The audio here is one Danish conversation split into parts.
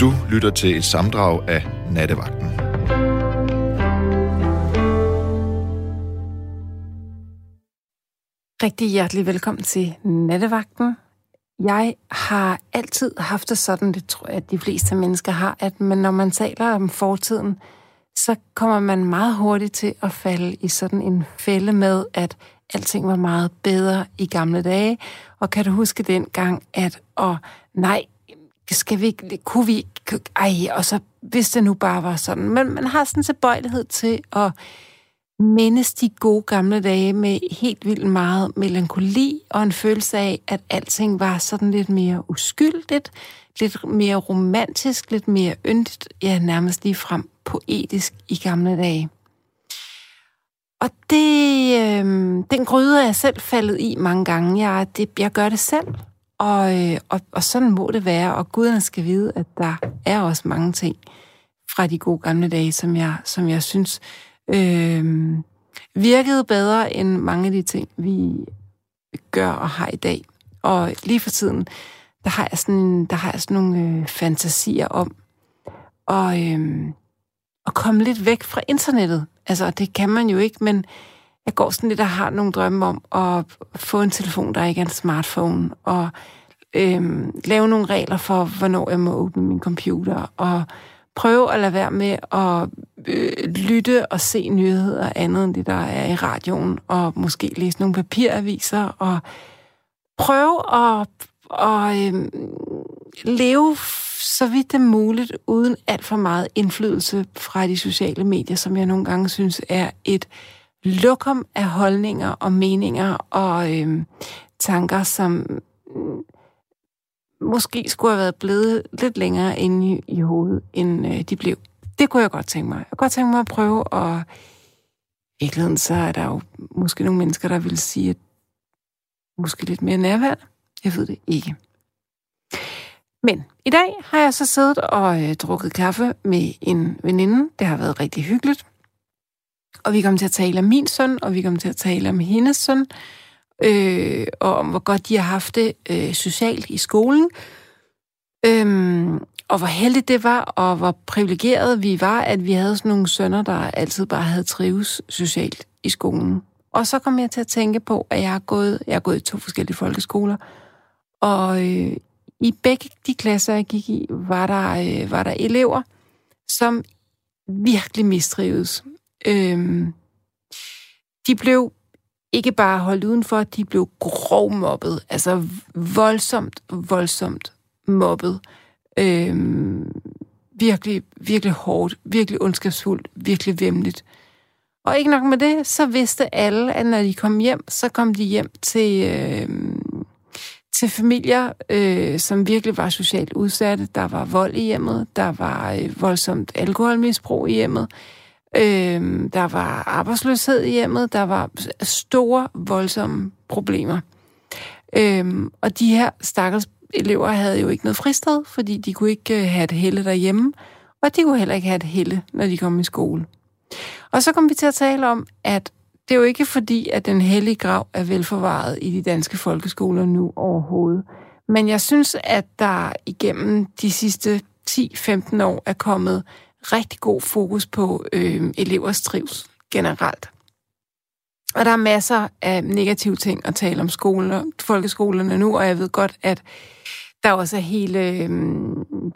Du lytter til et samdrag af Nattevagten. Rigtig hjertelig velkommen til Nattevagten. Jeg har altid haft det sådan, det tror jeg, at de fleste mennesker har, at man, når man taler om fortiden, så kommer man meget hurtigt til at falde i sådan en fælde med, at alting var meget bedre i gamle dage. Og kan du huske den gang, at, og nej, skal vi ikke, kunne vi ikke, ej, og så hvis det nu bare var sådan. Men man har sådan en tilbøjelighed til at mindes de gode gamle dage med helt vildt meget melankoli og en følelse af, at alting var sådan lidt mere uskyldigt, lidt mere romantisk, lidt mere yndigt, ja, nærmest lige frem poetisk i gamle dage. Og det, øh, den gryde er jeg selv faldet i mange gange. Jeg, det, jeg gør det selv, og, øh, og, og sådan må det være. Og guderne skal vide, at der er også mange ting fra de gode gamle dage, som jeg, som jeg synes øh, virkede bedre end mange af de ting, vi gør og har i dag. Og lige for tiden, der har jeg sådan, der har jeg sådan nogle øh, fantasier om at, øh, at komme lidt væk fra internettet. Altså, det kan man jo ikke, men jeg går sådan lidt og har nogle drømme om at få en telefon, der ikke er en smartphone, og øhm, lave nogle regler for, hvornår jeg må åbne min computer, og prøve at lade være med at øh, lytte og se nyheder andet end det, der er i radioen, og måske læse nogle papiraviser, og prøve at, og, øhm, leve så vidt det er muligt, uden alt for meget indflydelse fra de sociale medier, som jeg nogle gange synes er et lokum af holdninger og meninger og øh, tanker, som mm, måske skulle have været blevet lidt længere inde i, i hovedet, end øh, de blev. Det kunne jeg godt tænke mig. Jeg kunne godt tænke mig at prøve, og i virkeligheden så er der jo måske nogle mennesker, der vil sige, at måske lidt mere nærvær. Jeg ved det ikke. Men i dag har jeg så siddet og øh, drukket kaffe med en veninde. Det har været rigtig hyggeligt. Og vi kommer til at tale om min søn, og vi kommer til at tale om hendes søn øh, og om hvor godt de har haft det øh, socialt i skolen. Øhm, og hvor heldigt det var, og hvor privilegeret vi var, at vi havde sådan nogle sønner, der altid bare havde trives socialt i skolen. Og så kom jeg til at tænke på, at jeg har gået, jeg har gået i to forskellige folkeskoler, og øh, i begge de klasser, jeg gik i, var der, øh, var der elever, som virkelig mistrives. Øhm, de blev ikke bare holdt udenfor, de blev grov mobbet. Altså voldsomt, voldsomt mobbet. Øhm, virkelig, virkelig hårdt, virkelig ondskabsfuldt, virkelig vemmeligt. Og ikke nok med det, så vidste alle, at når de kom hjem, så kom de hjem til, øh, til familier, øh, som virkelig var socialt udsatte. Der var vold i hjemmet, der var øh, voldsomt alkoholmisbrug i hjemmet, Øh, Øh, der var arbejdsløshed i hjemmet, der var store, voldsomme problemer. Øh, og de her stakkels elever havde jo ikke noget fristed, fordi de kunne ikke øh, have et helle derhjemme, og de kunne heller ikke have et helle, når de kom i skole. Og så kom vi til at tale om, at det er jo ikke fordi, at den hellige grav er velforvaret i de danske folkeskoler nu overhovedet. Men jeg synes, at der igennem de sidste 10-15 år er kommet rigtig god fokus på øh, elevers trivsel generelt. Og der er masser af negative ting at tale om skoler, folkeskolerne nu, og jeg ved godt, at der også er hele øh,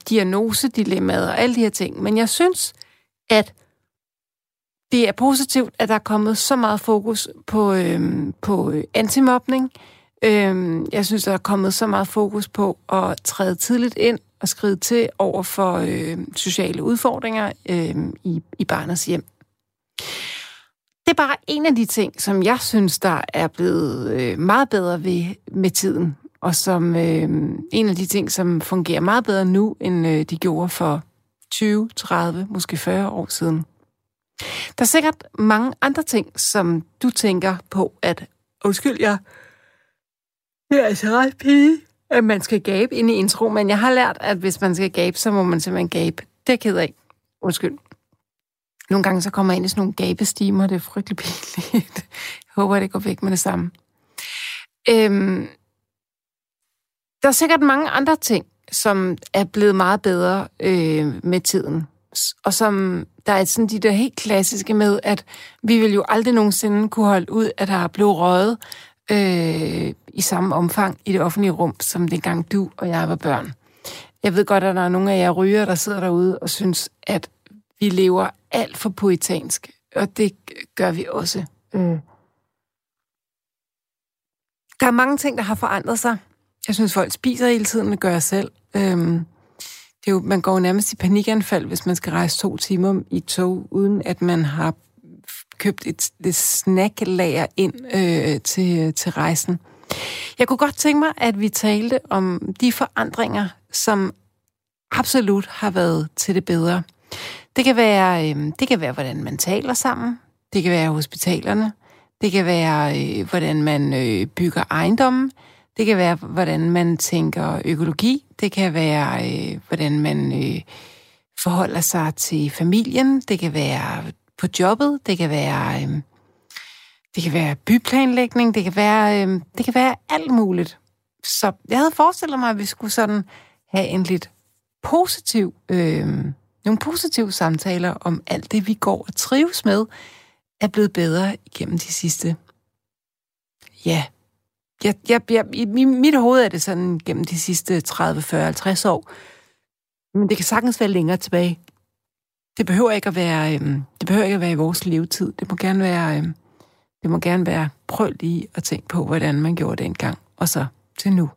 diagnosedilemmaet og alle de her ting. Men jeg synes, at det er positivt, at der er kommet så meget fokus på, øh, på antimobning. Øh, jeg synes, der er kommet så meget fokus på at træde tidligt ind at skride til over for øh, sociale udfordringer øh, i, i barnets hjem. Det er bare en af de ting, som jeg synes, der er blevet øh, meget bedre ved med tiden, og som øh, en af de ting, som fungerer meget bedre nu, end øh, de gjorde for 20, 30, måske 40 år siden. Der er sikkert mange andre ting, som du tænker på, at undskyld, jeg, jeg er altså ret pige at man skal gabe ind i intro, men jeg har lært, at hvis man skal gabe, så må man simpelthen gabe. Det er ked af. Undskyld. Nogle gange så kommer jeg ind i sådan nogle gabestimer, det er frygtelig pinligt. Jeg håber, det går væk med det samme. Øhm, der er sikkert mange andre ting, som er blevet meget bedre øh, med tiden. Og som der er sådan de der helt klassiske med, at vi vil jo aldrig nogensinde kunne holde ud, at der er blevet røget øh, i samme omfang i det offentlige rum, som dengang du og jeg var børn. Jeg ved godt, at der er nogle af jer ryger, der sidder derude og synes, at vi lever alt for poetansk, og det gør vi også. Mm. Der er mange ting, der har forandret sig. Jeg synes, folk spiser hele tiden, det gør jeg selv. Øhm, det er jo, man går jo nærmest i panikanfald, hvis man skal rejse to timer i tog, uden at man har købt et, et snacklager ind øh, til, til rejsen. Jeg kunne godt tænke mig, at vi talte om de forandringer, som absolut har været til det bedre. Det kan være, øh, det kan være hvordan man taler sammen. Det kan være hospitalerne. Det kan være, øh, hvordan man øh, bygger ejendommen. Det kan være, hvordan man tænker økologi. Det kan være, øh, hvordan man øh, forholder sig til familien. Det kan være på jobbet. Det kan være, øh, det kan være byplanlægning. Det kan være, øh, det kan være alt muligt. Så jeg havde forestillet mig, at vi skulle sådan have en lidt positiv, øh, nogle positive samtaler om alt det, vi går og trives med, er blevet bedre igennem de sidste, ja, jeg, jeg, jeg, i mit hoved er det sådan gennem de sidste 30, 40, 50 år. Men det kan sagtens være længere tilbage. Det behøver ikke at være, øh, det behøver ikke at være i vores levetid. Det må gerne være, Øh, det må gerne være, prøv lige at tænke på, hvordan man gjorde det engang, og så til nu.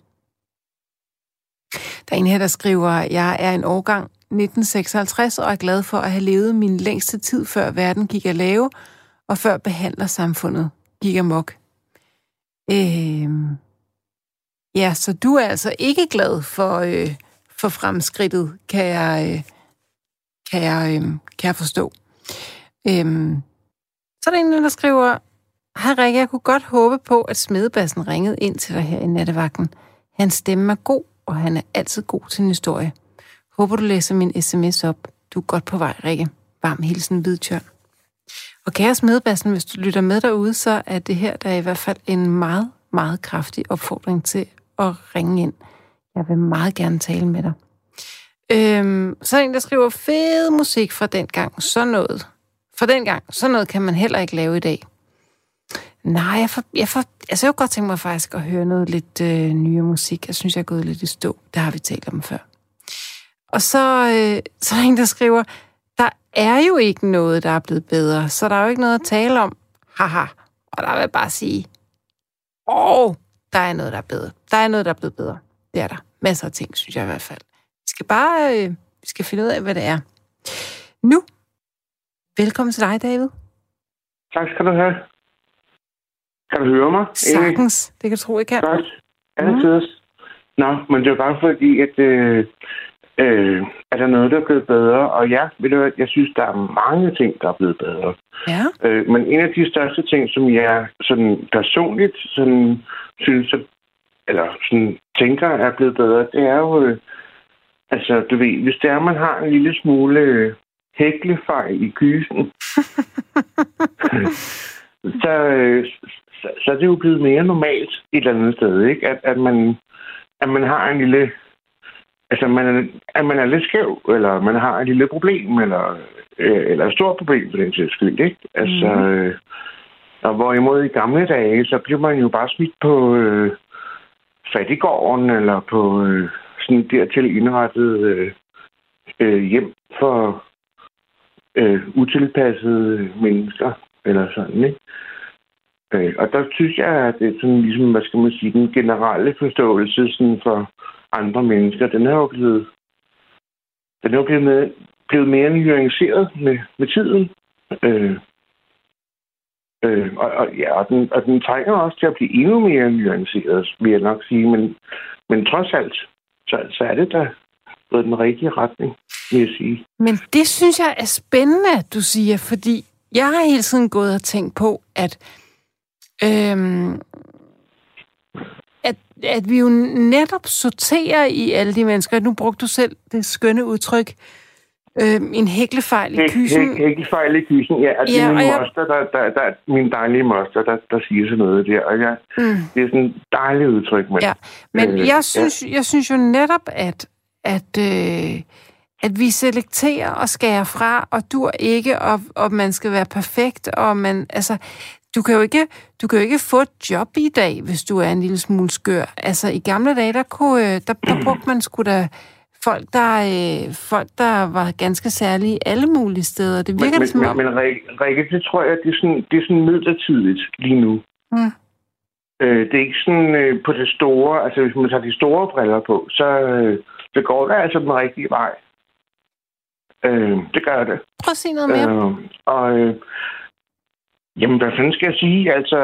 Der er en her, der skriver, jeg er en årgang 1956 og er glad for at have levet min længste tid, før verden gik at lave, og før behandlersamfundet gik amok. Øh, ja, så du er altså ikke glad for, øh, for fremskridtet, kan jeg, øh, kan jeg, øh, kan jeg forstå. Øh, så er der en, der skriver, Hej Rikke, jeg kunne godt håbe på, at smedebassen ringede ind til dig her i nattevagten. Hans stemme er god, og han er altid god til en historie. Håber, du læser min sms op. Du er godt på vej, Rikke. Varm hilsen, Hvidtjørn. Og kære Smedebassen, hvis du lytter med derude, så er det her der er i hvert fald en meget, meget kraftig opfordring til at ringe ind. Jeg vil meget gerne tale med dig. Øhm, så er en, der skriver, fed musik fra den gang, så noget. For den gang, så noget kan man heller ikke lave i dag. Nej, jeg, for, jeg, for, altså jeg kunne godt tænke mig faktisk at høre noget lidt øh, nyere musik. Jeg synes, jeg er gået lidt i stå. Det har vi talt om før. Og så, øh, så er der en, der skriver, der er jo ikke noget, der er blevet bedre, så der er jo ikke noget at tale om. Haha. Og der vil jeg bare sige, åh, der er noget, der er bedre. Der er noget, der er blevet bedre. Det er der. Masser af ting, synes jeg i hvert fald. Vi skal bare øh, vi skal finde ud af, hvad det er. Nu, velkommen til dig, David. Tak skal du have. Kan du høre mig? Sagtens. Det kan du tro, jeg kan. Godt. Altid. Mm. Nå, men det er bare fordi, at øh, øh, er der noget, der er blevet bedre? Og ja, ved du hvad, jeg synes, der er mange ting, der er blevet bedre. Ja. Øh, men en af de største ting, som jeg sådan personligt sådan, synes, eller sådan, tænker er blevet bedre, det er jo, øh, altså, du ved, hvis det er, man har en lille smule øh, hæklefejl i kysen, så, øh, så, så er det jo blevet mere normalt et eller andet sted, ikke? At, at, man, at man har en lille altså, man er, at man er lidt skæv, eller man har et lille problem, eller, øh, eller et stort problem for den sags skyld, ikke? Altså, mm. øh, og hvorimod i gamle dage, så bliver man jo bare smidt på øh, fattigården, eller på øh, sådan dertil indrettet øh, øh, hjem for øh, utilpassede mennesker, eller sådan, ikke? Øh, og der synes jeg, at det er sådan ligesom, hvad skal man sige, den generelle forståelse sådan for andre mennesker, den er jo blevet, den er jo blevet, med, blevet mere nuanceret med, med tiden. Øh, øh, og, og, ja, og, den, og den trænger også til at blive endnu mere nuanceret, vil jeg nok sige. Men, men trods alt, så, så er det da gået den rigtige retning, vil jeg sige. Men det synes jeg er spændende, du siger, fordi jeg har hele tiden gået og tænkt på, at øhm, at, at vi jo netop sorterer i alle de mennesker. Nu brugte du selv det skønne udtryk, øh, en hæklefejl i kysen. Hæ, hæklefejl i kysen, ja. Og det ja, er min, jeg... moster, der, der, der, min dejlige moster, der, der siger sådan noget der. Og jeg, mm. det er sådan et dejligt udtryk. Men, ja. men øh, jeg, synes, ja. jeg synes jo netop, at at, øh, at vi selekterer og skærer fra, og dur ikke, og, og man skal være perfekt, og man, altså, du kan, jo ikke, du kan jo ikke få et job i dag, hvis du er en lille smule skør. Altså, i gamle dage, der, kunne, øh, der, der brugte man sgu da folk, der, øh, folk, der var ganske særlige alle mulige steder. Det virker men, det som men, om... men Rikke, det tror jeg, det er sådan, det er sådan midlertidigt lige nu. Mm. Øh, det er ikke sådan øh, på det store, altså hvis man tager de store briller på, så, øh, det går der altså den rigtige vej. Øh, det gør det. Prøv at sige noget mere. Øh, og øh, jamen, hvad fanden skal jeg sige? Altså,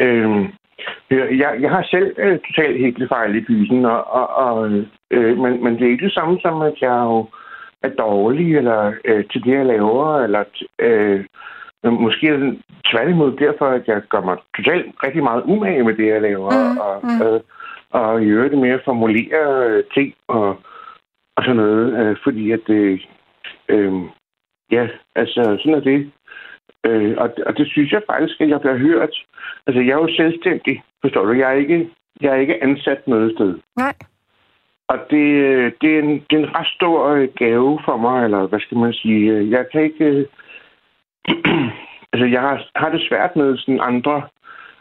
øh, jeg, jeg har selv øh, totalt hæklefejl i byen, og, og, og, øh, men, men det er ikke det samme som, at jeg jo er dårlig eller øh, til det, jeg laver, eller øh, måske er tværtimod derfor, at jeg gør mig totalt rigtig meget umage med det, jeg laver, Mm, og, mm. Øh, og i øvrigt med at formulere øh, ting og, og sådan noget, øh, fordi at det, øh, ja, altså sådan er det. Øh, og, og det synes jeg faktisk, at jeg bliver hørt. Altså, jeg er jo selvstændig, forstår du? Jeg er ikke, jeg er ikke ansat noget sted. Nej. Og det, øh, det, er en, det er en ret stor øh, gave for mig, eller hvad skal man sige? øh, Jeg kan ikke... øh, altså, jeg har, har det svært med sådan andre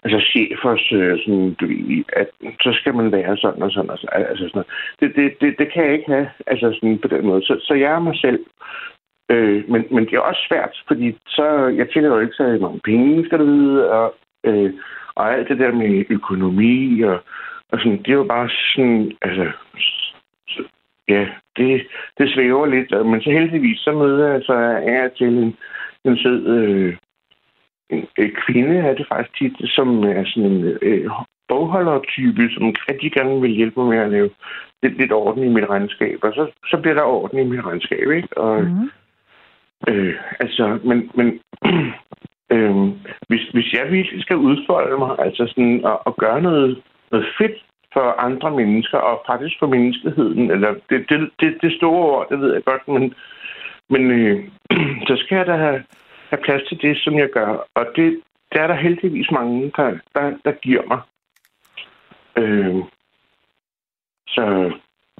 altså chefers, sådan, du, at så skal man være sådan og sådan. Og sådan, altså sådan. Det, det, det, det kan jeg ikke have altså sådan på den måde. Så, så jeg er mig selv. Øh, men, men det er også svært, fordi så, jeg tjener jo ikke så mange penge, skal du vide, og, øh, og alt det der med økonomi, og, og sådan, det er jo bare sådan, altså, ja, det, det svæver lidt, og- men så heldigvis, så møder jeg så er jeg til en, en sød øh, en, en kvinde, er det faktisk tit, som er sådan en øh, bogholder-type, som rigtig gerne vil hjælpe mig med at lave lidt, lidt orden i mit regnskab, og så, så bliver der orden i mit regnskab, ikke? Og, Mm. Øh, altså, men, men øh, hvis, hvis jeg virkelig skal udfolde mig, altså sådan, at, at gøre noget, noget fedt for andre mennesker, og faktisk for menneskeheden, eller det, det, det, det store ord, det ved jeg godt, men, men øh, så skal jeg da have, have plads til det, som jeg gør, og det, der er der heldigvis mange, der, der, der giver mig. Øh, så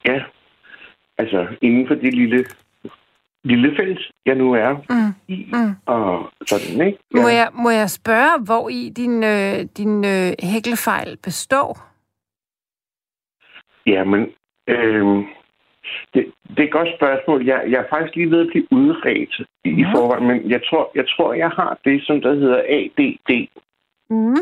ja, altså inden for det lille lille felt, jeg nu er Mm. i, Mm. og sådan, ikke? Må, jeg, må jeg spørge, hvor i din, øh, din øh, hæklefejl består? Jamen, øh, det, det er et godt spørgsmål. Jeg, jeg er faktisk lige ved at blive udredt i, i Ja. forhold, men jeg tror, jeg tror, jeg har det, som der hedder ADD. Mm.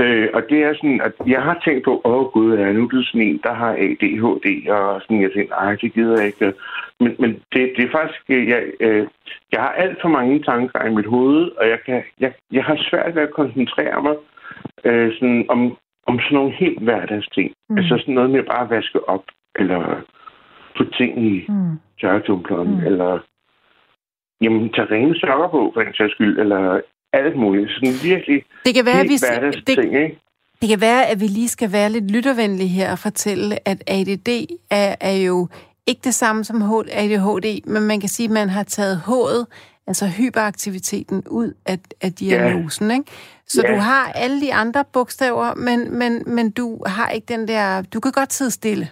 Øh, og det er sådan, at jeg har tænkt på, åh gud, er nu blevet sådan en, der har ADHD, og sådan, jeg tænkte, ej, det gider jeg ikke. Men, men det, det er faktisk, øh, jeg, øh, jeg har alt for mange tanker i mit hoved, og jeg, kan, jeg, jeg har svært ved at koncentrere mig øh, sådan, om, om sådan nogle helt hverdagsting. Mm. Altså sådan noget med bare at vaske op, eller få ting i Mm. tørretumpleren, mm. eller jamen, tage rene sokker på, for en sags skyld, eller alt muligt. Sådan virkelig Det kan være, at vi, det, hverdagsting, ikke? det kan være, at vi lige skal være lidt lyttervenlige her og fortælle, at ADD er, er jo ikke det samme som ADHD, men man kan sige, at man har taget H'et, altså hyperaktiviteten, ud af, af diagnosen. Ikke? Så Ja. du har alle de andre bogstaver, men, men, men du har ikke den der... Du kan godt sidde stille.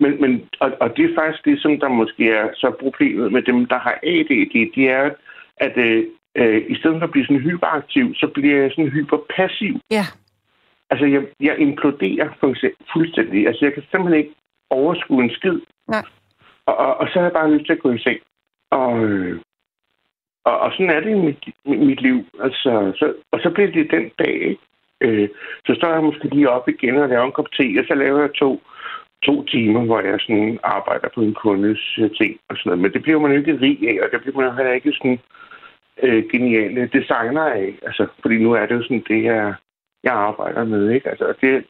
Men, men, og, og det er faktisk det, som der måske er så problemet med dem, der har ADD, det er, at øh, øh, i stedet for at blive sådan hyperaktiv, så bliver jeg sådan hyperpassiv. Ja. Altså, jeg, jeg imploderer fuldstæ- fuldstændig. Altså, jeg kan simpelthen ikke overskue en skid. Nej. Og, og, og så har jeg bare lyst til at gå i seng. Og, øh, og, og sådan er det i mit, mit, mit liv. Altså, så, og så bliver det den dag, ikke? Øh, så står jeg måske lige op igen og laver en kop te, og så laver jeg to, to timer, hvor jeg sådan arbejder på en kundes øh, ting og sådan noget. Men det bliver man jo ikke rig af, og det bliver man heller ikke sådan øh, geniale designer af. Altså, fordi nu er det jo sådan det, jeg, jeg arbejder med, ikke? Altså, og det,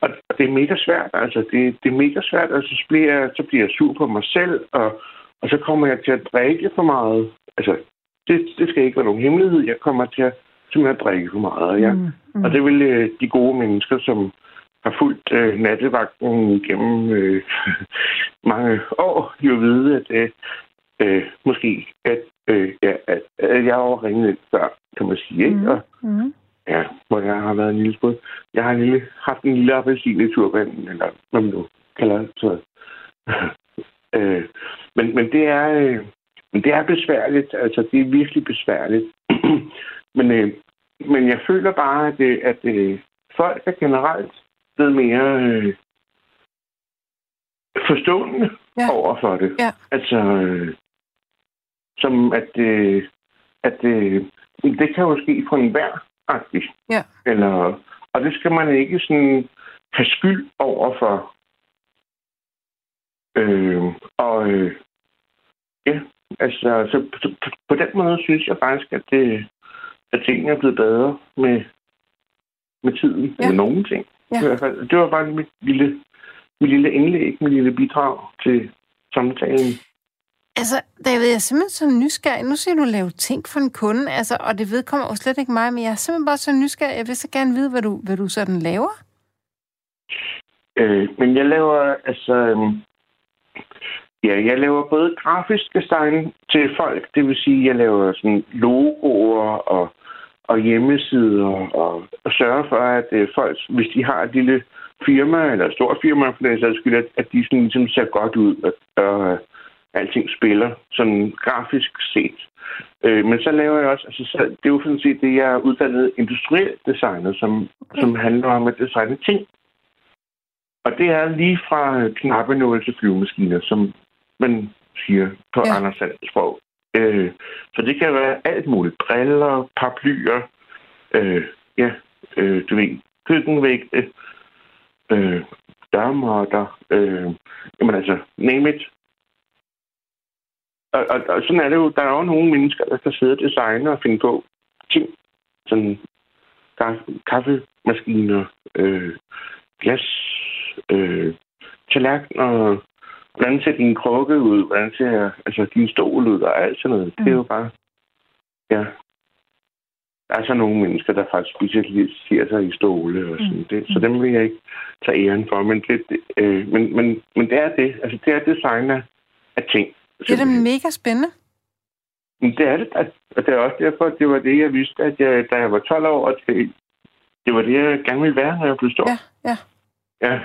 og, og det er mega svært, altså. Det, det er mega svært, altså, så bliver, jeg, så bliver jeg sur på mig selv, og, og så kommer jeg til at drikke for meget. Altså, det, det skal ikke være nogen hemmelighed. Jeg kommer til at simpelthen at drikke for meget, og jeg, Mm, mm. og det vil øh, de gode mennesker, som har fulgt øh, nattevagten gennem øh, mange år, jo vide, at øh, øh, måske, at, øh, ja, at, at jeg har ringet før, kan man sige. Ikke? Mm. Og, Mm. ja, hvor jeg har været en lille spud. Jeg har en lille, haft en lille appelsin i turbanen, eller hvad man nu kalder det. Så, øh, men, men det er... Øh, men det er besværligt. Altså, det er virkelig besværligt. men, øh, men jeg føler bare, at, øh, at øh, folk er generelt blevet mere øh, forstående ja. over for det. Ja. Altså, øh, som at, øh, at øh, det kan jo ske for enhver, faktisk. Ja. Eller, og det skal man ikke sådan have skyld over for. Øh, og øh, ja, altså, så, så på, på den måde synes jeg faktisk, at, det, at tingene er blevet bedre med, med tiden, ja. med nogen ting. Ja. I hvert fald. Det var bare mit lille, mit lille indlæg, mit lille bidrag til samtalen. Altså, David, jeg er simpelthen så nysgerrig. Nu siger du, lave ting for en kunde, altså, og det vedkommer jo slet ikke mig, men jeg er simpelthen bare så nysgerrig. Jeg vil så gerne vide, hvad du, hvad du sådan laver. Øh, men jeg laver, altså... Øhm, ja, jeg laver både grafisk design til folk, det vil sige, jeg laver sådan logoer og, og hjemmesider og, og sørger for, at øh, folk, hvis de har et lille firma eller et stort firma for den sags skyld, at, at de sådan ligesom ser godt ud og, og alting spiller sådan grafisk set. Øh, men så laver jeg også, altså så, det er jo sådan set det, jeg er uddannet industriel designer, som, okay. som handler om at designe ting. Og det er lige fra knappenål til flyvemaskiner, som man siger på Ja. Anders Sands sprog. Øh, så det kan være alt muligt. Briller, paraplyer, øh, ja, øh, du ved, køkkenvægte, øh, dørmåtter, øh, jamen altså, name it. Og, og, og sådan er det jo. Der er jo nogle mennesker, der kan sidde og designe og finde på ting. Sådan kaffe, kaffemaskiner, øh, glas, øh, tallerkener, hvordan ser din krukke ud, hvordan ser altså, din stol ud, og alt sådan noget. Mm. Det er jo bare, ja. Der er så nogle mennesker, der faktisk specialiserer sig i stole og sådan mm. det, så dem vil jeg ikke tage æren for, men det, øh, men, men, men det er det. Altså, det er design af ting. Det er da mega spændende. Men det er det, og og det er også derfor, at det var det, jeg vidste, at jeg, da jeg var 12 år, at det, det var det, jeg gerne ville være, når jeg blev stor. Ja, ja. Ja.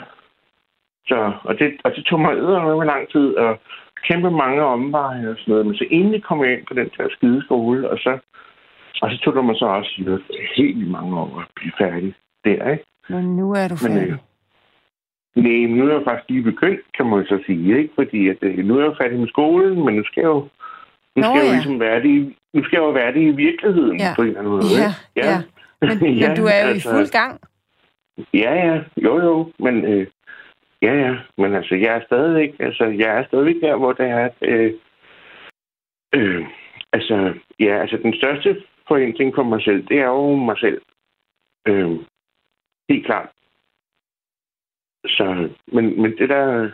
Så, og, det, og det tog mig med lang tid, og kæmpe mange omveje og sådan noget. Men så endelig kom jeg ind på den der skide skole, og så, og så tog det mig så også helt mange år at blive færdig der, ikke? Men nu er du Men, færdig. øh, Nej, nu er jeg faktisk lige begyndt, kan man så sige, ikke? Fordi at, øh, nu er jeg færdig med skolen, men nu skal jeg jo, nu Nå, skal jeg jo ja. ligesom være det i, nu skal jeg jo være det i virkeligheden Ja. på en eller anden måde. Ja, ikke? ja. Men, Ja, men du er jo altså- i fuld gang. Ja, ja. Jo, jo. Men øh, ja, ja. Men altså, jeg er stadigvæk, altså, jeg er stadigvæk der, hvor det er, øh, øh, altså, ja, altså, den største forhindring for mig selv, det er jo mig selv. Øh, helt klart. Så, men, men det der,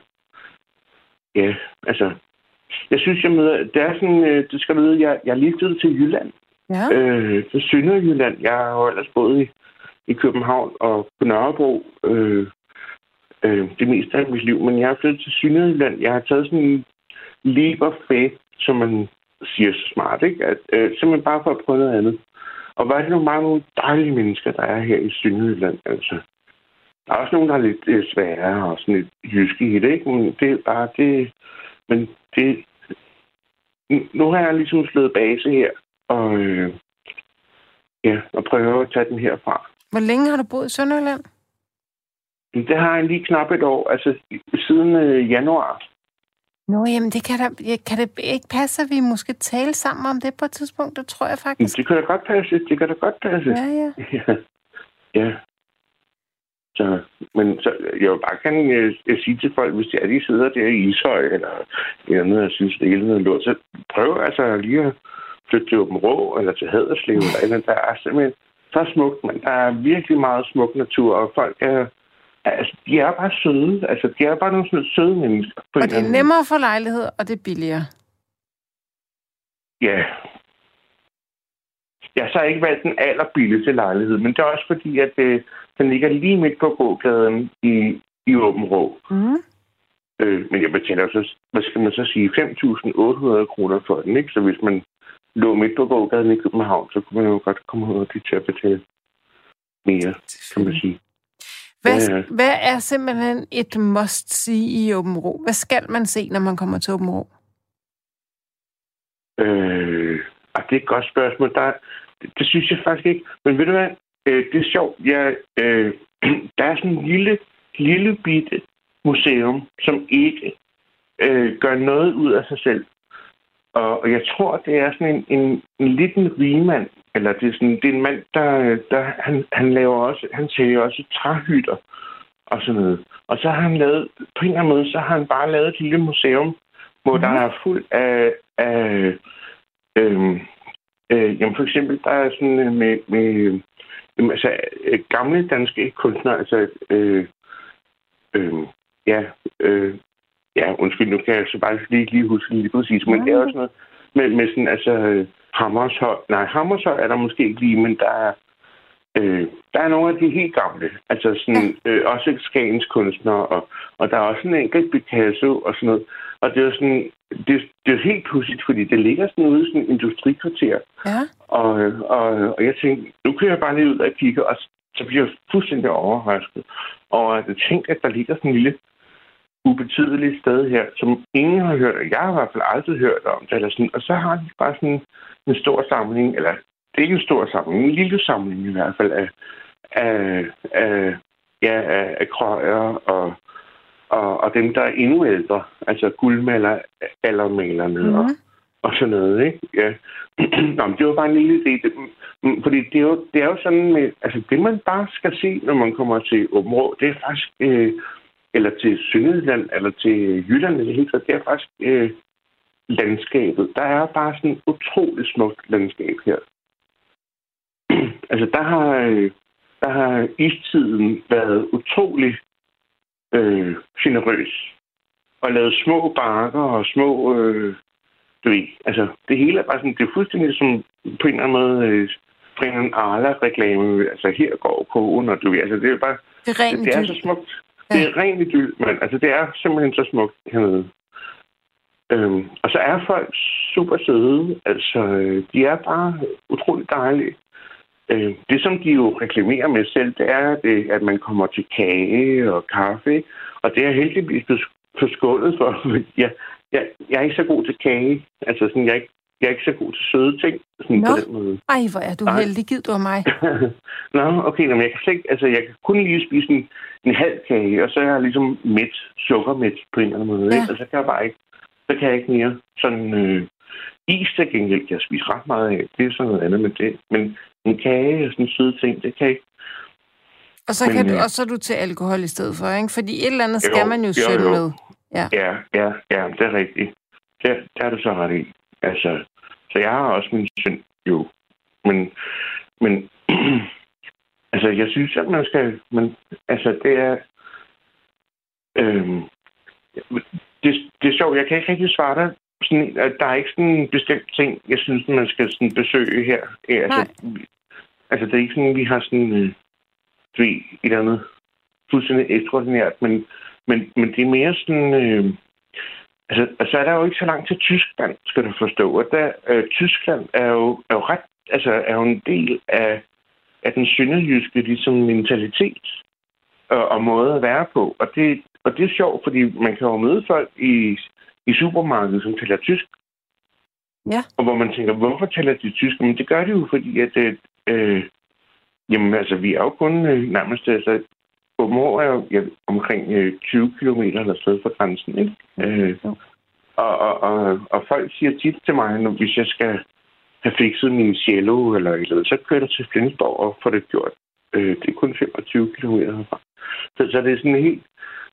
ja, altså, jeg synes, jeg møder, det er sådan, øh, det skal du vide, jeg, jeg er lige flyttet til Jylland. Ja. Øh, til Sønderjylland. Jeg har jo ellers boet i, i København og på Nørrebro øh, øh, det meste af mit liv, men jeg har flyttet til Sønderjylland. Jeg har taget sådan en leap of faith, som man siger så smart, ikke? At, øh, simpelthen bare for at prøve noget andet. Og hvor er det nu mange nogle dejlige mennesker, der er her i Sønderjylland, altså. Der er også nogen, der er lidt øh, svære og sådan lidt jyske i det, ikke? Men det er bare det... Men det... Nu har jeg ligesom slået base her, og, øh, ja, og prøver at tage den herfra. Hvor længe har du boet i Sønderjylland? Det har jeg lige knap et år, altså siden øh, januar. Nå, jamen det kan, da, kan det ikke passe, at vi måske tale sammen om det på et tidspunkt? Det tror jeg faktisk. Det kan da godt passe, det kan da godt passe. Ja, ja. Ja. ja. Så, men så, jeg vil bare gerne øh, øh, sige til folk, hvis de, er, de sidder der i Ishøj, eller eller noget, og synes, det hele noget lort, så prøv altså lige at flytte til Åben Rå, eller til Haderslev, eller eller andet. Der er simpelthen så smukt, men der er virkelig meget smuk natur, og folk er, altså, de er bare søde. Altså, de er bare nogle sådan søde mennesker. På Og det er nemmere at få lejlighed, og det er billigere. Ja. Jeg har så ikke valgt den allerbilligste lejlighed, men det er også fordi, at øh, den ligger lige midt på gågaden i, i Åben Rå. Mm. Øh, men jeg betaler så, hvad skal man så sige, 5.800 kroner for den, ikke? Så hvis man lå midt på gågaden i København, så kunne man jo godt komme ud til at betale mere, kan man sige. Hvad, øh, hvad er simpelthen et must-see i Åben Rå? Hvad skal man se, når man kommer til Åben Rå? Øh, og det er et godt spørgsmål. Der, det, det synes jeg faktisk ikke. Men ved du hvad? Øh, det er sjovt. Jeg, øh, der er sådan en lille, lille bitte museum, som ikke øh, gør noget ud af sig selv. Og, og jeg tror, det er sådan en, en, en liten rigmand, eller det er, sådan, det er en mand, der, der han, han laver også, han sælger også træhytter og sådan noget. Og så har han lavet, på en eller anden måde, så har han bare lavet et lille museum, hvor mm. der er fuld af, af øh, øh, jamen for eksempel, der er sådan øh, med, med øh, altså, øh, gamle danske kunstnere, altså øh, øh, ja, øh, ja, undskyld, nu kan jeg altså bare lige, lige huske lige præcis, men det er også noget med, med sådan, altså, Hammershøj, nej, Hammershøj er der måske ikke lige, men der er, øh, der er nogle af de helt gamle, altså sådan, øh, også Skagens kunstnere, og, og der er også en enkelt Picasso og sådan noget. Og det er jo sådan, det, det er helt pudsigt, fordi det ligger sådan ude i sådan en industrikvarter. Ja. Og, og, og jeg tænkte, nu kan jeg bare lige ud og kigge, og så bliver jeg fuldstændig overrasket over, at jeg tænker, at der ligger sådan en lille ubetydelig sted her, som ingen har hørt, og jeg har i hvert fald aldrig hørt om det. Eller sådan. Og så har de bare sådan en stor samling, eller det er ikke en stor samling, en lille samling i hvert fald af, af, af, ja, af, af krøjer og, og, og dem, der er endnu ældre, altså guldmaler, aldermalerne mm. og. Mhm og sådan noget, ikke? Ja. Nå, men det var bare en lille idé. Det, mm, mm, fordi det er, jo, det er jo sådan, med, altså det man bare skal se, når man kommer til Åben Rå, det er faktisk øh, eller til Sønderjylland, eller til Jylland, eller helt det er faktisk øh, landskabet. Der er bare sådan et utroligt smukt landskab her. altså, der har, øh, der har istiden været utrolig øh, generøs. Og lavet små bakker og små... Øh, du ved, altså, det hele er bare sådan... Det er fuldstændig som på en eller anden måde... Øh, på en Arla-reklame. Altså, her går kogen, og du ved, altså, det er bare... Det er, det, det er så smukt. Det er rent idyll, men altså, det er simpelthen så smukt hernede. Øhm, og så er folk super søde. Altså, de er bare utroligt dejlige. Øh, det, som de jo reklamerer med selv, det er, det, at man kommer til kage og kaffe. Og det er heldigvis forskålet for, fordi jeg, jeg, jeg er ikke så god til kage. Altså, sådan, jeg er ikke jeg er ikke så god til søde ting. Sådan Nå, på den måde. ej, hvor er du Nej. heldig. Gid du mig. Nå, okay, men jeg kan slet ikke, altså jeg kan kun lige spise en, en halv kage, og så er jeg ligesom mæt, sukkermæt på en eller anden måde. Ja. Ikke? Og så kan jeg bare ikke, så kan jeg ikke mere sådan øh, is til gengæld kan jeg spise ret meget af. Det er sådan noget andet med det. Men en kage og sådan søde ting, det kan jeg ikke. Og så, men, kan du, øh, og så er du til alkohol i stedet for, ikke? Fordi et eller andet jo, skal man jo, jo søge med. Ja. ja, ja, ja, det er rigtigt. Det, det er du så ret i. Altså, så jeg har også min synd, jo. Men, men altså, jeg synes, at man skal... Men, altså, det er... Øhm, det, det er sjovt, jeg kan ikke rigtig svare dig. Sådan, at der er ikke sådan en bestemt ting, jeg synes, man skal sådan besøge her. Altså, Nej. altså, det er ikke sådan, vi har sådan... Øh, et eller andet fuldstændig ekstraordinært, men, men, men det er mere sådan... Øh, Altså, altså er der jo ikke så langt til Tyskland, skal du forstå. Og der, øh, Tyskland er jo, er jo ret, altså er jo en del af, af den sønderjyske ligesom, mentalitet og, og måde at være på. Og det, og det er sjovt, fordi man kan jo møde folk i, i supermarkedet, som taler tysk. Ja. Og hvor man tænker, hvorfor taler de tysk? Men det gør de jo, fordi at, øh, jamen, altså, vi er jo kun øh, nærmest altså, Åbenrå er jo ja, omkring øh, 20 km eller sted fra grænsen, ikke? Øh, og, og, og, og folk siger tit til mig, når, hvis jeg skal have fikset min cello eller et eller andet, så kører jeg til Flensborg og får det gjort. Øh, det er kun 25 km herfra. Så, så det er sådan en helt,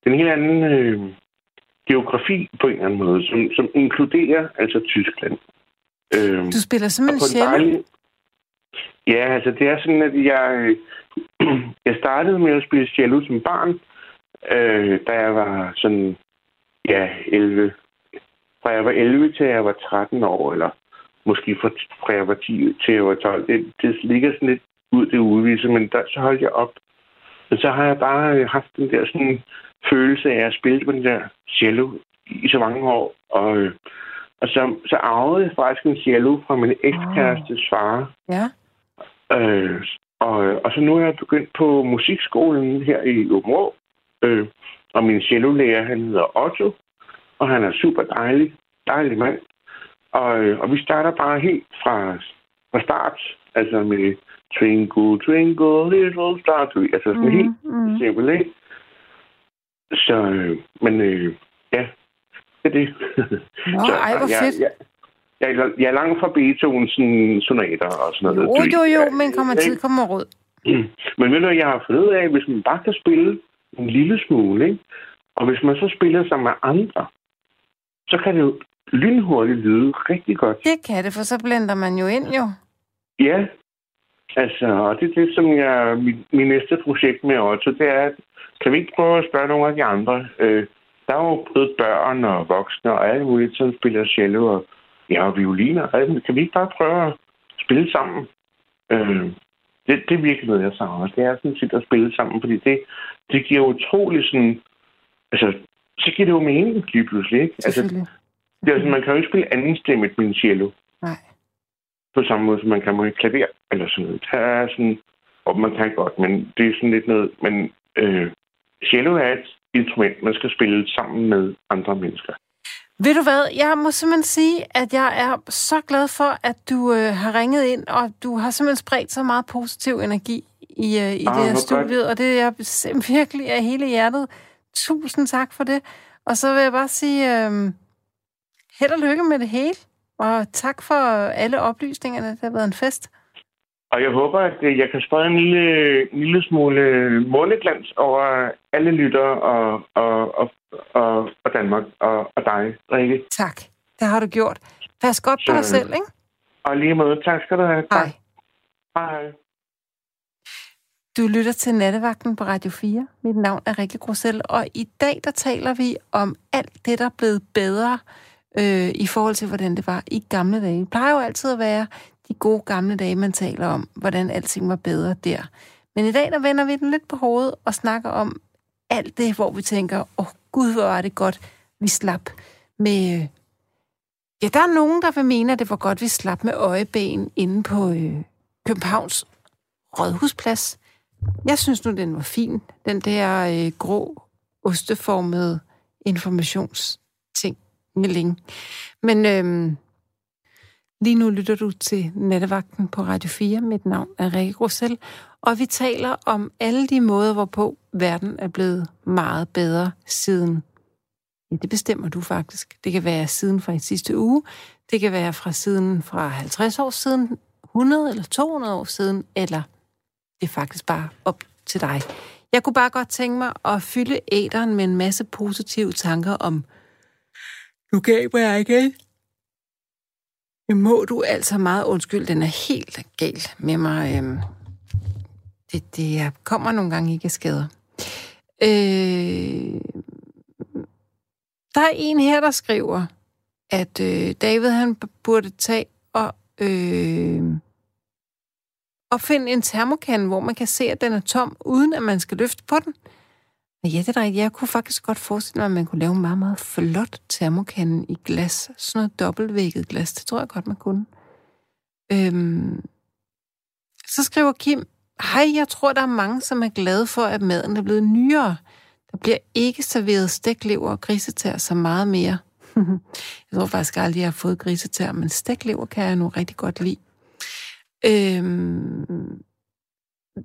det er en helt anden øh, geografi på en eller anden måde, som, som inkluderer altså Tyskland. Øh, du spiller simpelthen cello? Dejlig... Ja, altså det er sådan, at jeg, jeg startede med at spille cello som barn, øh, da jeg var sådan, ja, 11. Fra jeg var 11 til jeg var 13 år, eller måske fra, fra jeg var 10 til jeg var 12. Det, det ligger sådan lidt ud, det udviser, men der, så holdt jeg op. Men så har jeg bare øh, haft den der sådan følelse af at spille på den der cello i så mange år. Og, øh, og så, så arvede jeg faktisk en cello fra min ekskærestes far. Ja. Øh, Og, og så nu er jeg begyndt på musikskolen her i Åbenrå. Øh, og min cellolærer, han hedder Otto, og han er super dejlig, dejlig mand. Og, øh, og vi starter bare helt fra, fra start, altså med Twinkle, Twinkle, Little Star, altså sådan mm, helt mm. simpelt, ikke? Så, øh, men øh, ja, det er det. Nå, så, ej, hvor fedt. Jeg, jeg, jeg er langt fra Beethovens sonater og sådan noget. Jo, jo, jo, men kommer tid, kommer råd. Men ved du, jeg har fundet af, at hvis man bare kan spille en lille smule, ikke? og hvis man så spiller sammen med andre, så kan det jo lynhurtigt lyde rigtig godt. Det kan det, for så blender man jo ind, jo. Ja, altså, og det er det, som jeg, min, min næste projekt med Otto, det er, at kan vi ikke prøve at spørge nogle af de andre? Øh, der er jo både børn og voksne og alle mulige, som spiller cello og, ja, og violiner. Kan vi ikke bare prøve at spille sammen? Øh, det, det er virkelig noget, jeg savner. Det er sådan set at spille sammen, fordi det, det giver utrolig sådan... Altså, så giver det jo mening lige pludselig, ikke? Altså, det er, altså, man kan jo ikke spille anden stemme med en cello. Nej. På samme måde, som man kan med klaver eller sådan noget. Det er sådan... Og man kan godt, men det er sådan lidt noget... Men øh, cello er et instrument, man skal spille sammen med andre mennesker. Ved du hvad, jeg må simpelthen sige, at jeg er så glad for, at du øh, har ringet ind, og du har simpelthen spredt så meget positiv energi i, øh, i ah, det her studie, og det er virkelig af hele hjertet. Tusind tak for det. Og så vil jeg bare sige, øh, held og lykke med det hele, og tak for alle oplysningerne. Det har været en fest. Og jeg håber, at øh, jeg kan sprede en lille, en lille smule måleglans over alle lytter og, og, og, og, og Danmark og, og dig, Rikke. Tak. Det har du gjort. Pas godt på dig selv, ikke? Og lige måde. Tak skal du have. Hej. Hej. Du lytter til Nattevagten på Radio 4. Mit navn er Rikke Grosel, og i dag der taler vi om alt det, der er blevet bedre øh, i forhold til, hvordan det var i gamle dage. Det plejer jo altid at være de gode gamle dage, man taler om, hvordan alting var bedre der. Men i dag, der vender vi den lidt på hovedet og snakker om alt det, hvor vi tænker, åh oh, gud, hvor var det godt, vi slap med... Øh, ja, der er nogen, der vil mene, at det var godt, vi slap med øjeben inde på øh, Københavns Rådhusplads. Jeg synes nu, den var fin. Den der øh, grå, osteformede informationsting. Men øh, Lige nu lytter du til Nattevagten på Radio 4. Mit navn er Rikke Rosell, og vi taler om alle de måder, hvorpå verden er blevet meget bedre siden. Ja, det bestemmer du faktisk. Det kan være siden fra i sidste uge, det kan være fra siden fra 50 år siden, 100 eller 200 år siden, eller det er faktisk bare op til dig. Jeg kunne bare godt tænke mig at fylde æderen med en masse positive tanker om, nu gav jeg ikke. det må du altså meget undskyld, den er helt gal med mig. Øhm, det, det kommer nogle gange ikke af skader. Øh, der er en her, der skriver, at øh, David han burde tage og øh, opfinde en termokan, hvor man kan se, at den er tom, uden at man skal løfte på den. Men ja, det er rigtigt. Jeg kunne faktisk godt forestille mig, at man kunne lave en meget, meget flot termokande i glas. Sådan noget dobbeltvægget glas. Det tror jeg godt, man kunne. Øhm. Så skriver Kim, Hej, jeg tror, der er mange, som er glade for, at maden er blevet nyere. Der bliver ikke serveret stæklever og grisetær så meget mere. jeg tror faktisk aldrig, jeg har fået grisetær, men stæklever kan jeg nu rigtig godt lide. Øhm,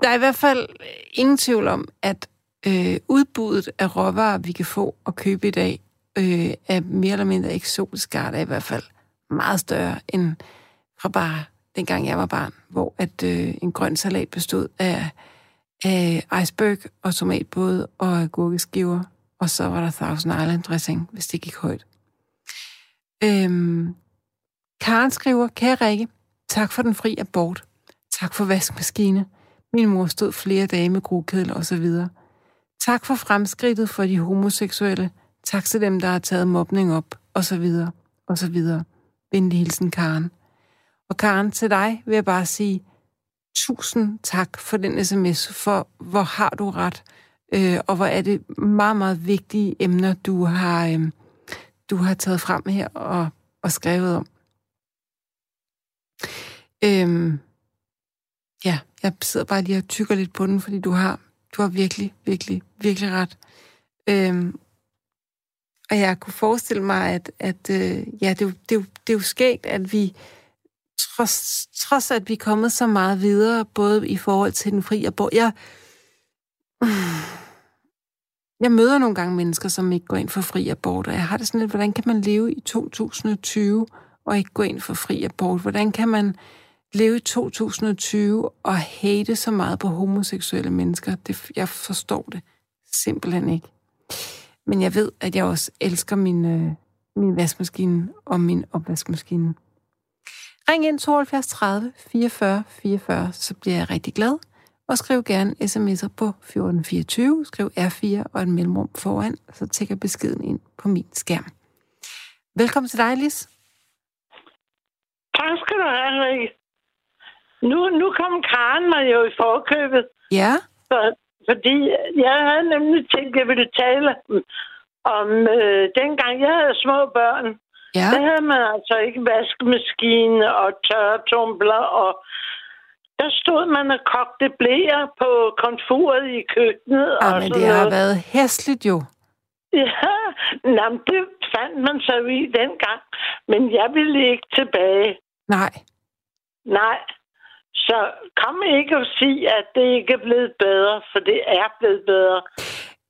der er i hvert fald øh, ingen tvivl om, at øh, udbuddet af råvarer, vi kan få og købe i dag, øh, er mere eller mindre eksotisk art, er i hvert fald meget større end fra bare dengang jeg var barn, hvor at øh, en grøn salat bestod af, af iceberg og tomatbåde og agurkeskiver, og så var der Thousand Island dressing, hvis det gik højt. Øhm, Karen skriver, kære Rikke, tak for den fri abort. Tak for vaskemaskine. Min mor stod flere dage med grokedel og så videre. Tak for fremskridtet for de homoseksuelle. Tak til dem, der har taget mobning op, og så videre, og så videre. Venlig hilsen, Karen. Og Karen, til dig vil jeg bare sige tusind tak for den sms, for hvor har du ret, øh, og hvor er det meget, meget vigtige emner, du har, øh, du har taget frem her og, og skrevet om. Øh, Ja, jeg sidder bare lige og tykker lidt på den, fordi du har, du har virkelig, virkelig, virkelig ret. Øhm, og jeg kunne forestille mig, at, at øh, ja, det, er jo, det, er jo, det er jo skægt, at vi, trods, trods at vi er kommet så meget videre, både i forhold til den fri abort, jeg, jeg møder nogle gange mennesker, som ikke går ind for fri abort, og jeg har det sådan lidt, hvordan kan man leve i 2020 og ikke gå ind for fri abort? Hvordan kan man leve i 2020 og hate så meget på homoseksuelle mennesker? Det, jeg forstår det simpelthen ikke. Men jeg ved, at jeg også elsker min, øh, min vaskemaskine og min opvaskemaskine. Ring ind 72 30 44 44, så bliver jeg rigtig glad. Og skriv gerne sms'er på 1424, skriv R4 og en mellemrum foran, så tækker beskeden ind på min skærm. Velkommen til dig, Lis. Tak skal du have, Rikke. Nu, nu kom Karen mig jo i forkøbet. Ja? For, fordi jeg havde nemlig tænkt, at jeg ville tale om øh, dengang jeg havde små børn. Ja. Der havde man altså ikke vaskemaskine og tørretumbler, og der stod man og kogte blæer på komfuret i køkkenet. Ja, og men det har noget. været hæsligt jo. Ja, Nå, det fandt man så i dengang. Men jeg ville ikke tilbage. Nej. Nej. Så kom ikke og sige, at det ikke er blevet bedre, for det er blevet bedre.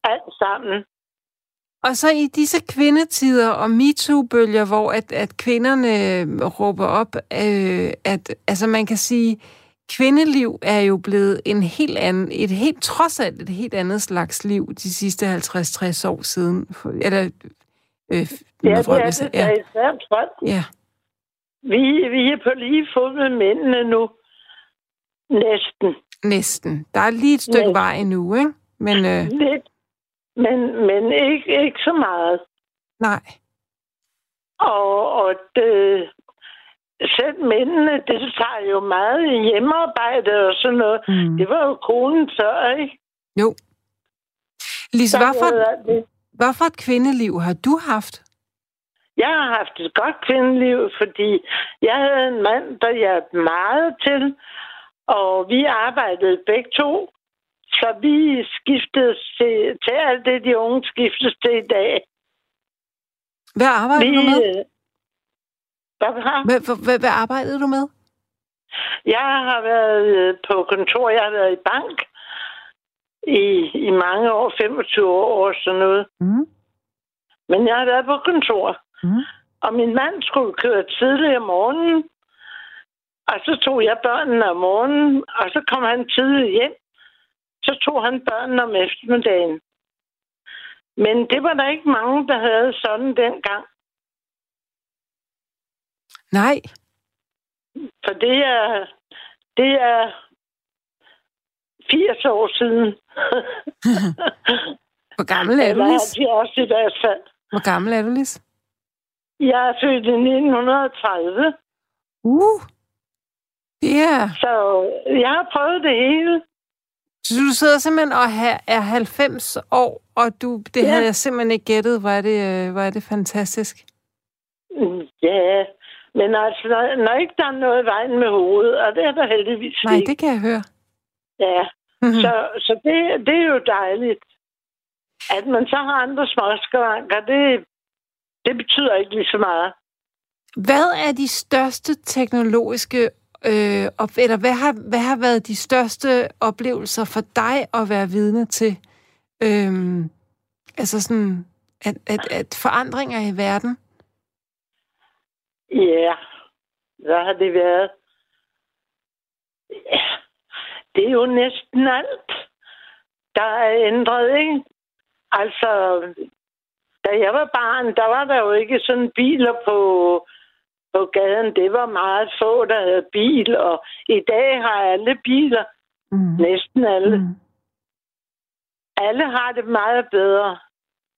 Alt sammen. Og så i disse kvindetider og MeToo-bølger, hvor at, at kvinderne råber op, øh, at altså man kan sige, kvindeliv er jo blevet en helt anden, et helt, trods alt et helt andet slags liv de sidste 50-60 år siden. Eller, øh, Ja, det er det, ja, især folk. ja. Vi, vi er på lige fod med mændene nu. Næsten. Næsten. Der er lige et stykke Næsten. vej endnu, ikke? Men øh, Lidt. Men, men ikke, ikke så meget. nej. Og, og det, selv mændene, det tager jo meget i hjemmearbejde og sådan noget. Mm. Det var jo konen før, ikke? Jo. Lise, hvad for, hvad for et kvindeliv har du haft? Jeg har haft et godt kvindeliv, fordi jeg havde en mand, der hjalp meget til, og vi arbejdede begge to. Så vi skiftede til, til alt det, de unge skiftes til i dag. Hvad arbejdede Vi, du med? øh? Hvad, hvad, hvad, hvad arbejdede du med? Jeg har været øh, på kontor, jeg har været i bank i, i mange år, 25 år og sådan noget. Mm. Men jeg har været på kontor, Mm. og min mand skulle køre tidligt om morgenen, og så tog jeg børnene om morgenen, og så kom han tidligt hjem. Så tog han børnene om eftermiddagen. Men det var der ikke mange, der havde sådan dengang. Nej. For det er, det er 80 år siden. Hvor gammel er du, Lis? 70 i hvert fald. Hvor gammel er du, Lis? Jeg er født i 1930, Uh. Det er... så jeg har prøvet det hele. Så du sidder simpelthen og er 90 år, og du, det Ja. havde jeg simpelthen ikke gættet. Hvor er det, øh, hvor er det fantastisk. Ja, men altså, når, når ikke der er noget i vejen med hovedet, og det er der heldigvis Nej, ikke. det kan jeg høre. Ja, Mhm. så, så det, det er jo dejligt. At man så har andre småskavanker, det, det betyder ikke lige så meget. Hvad er de største teknologiske, øh, og, eller hvad har, hvad har været de største oplevelser for dig at være vidne til? Øh, altså sådan, at, at, at forandringer i verden? Ja, hvad har det været? Ja, det er jo næsten alt, der er ændret, ikke? Altså, da jeg var barn, der var der jo ikke sådan biler på, på gaden. Det var meget få, der havde bil, og i dag har alle biler. Mm. Næsten alle. Mm. Alle har det meget bedre.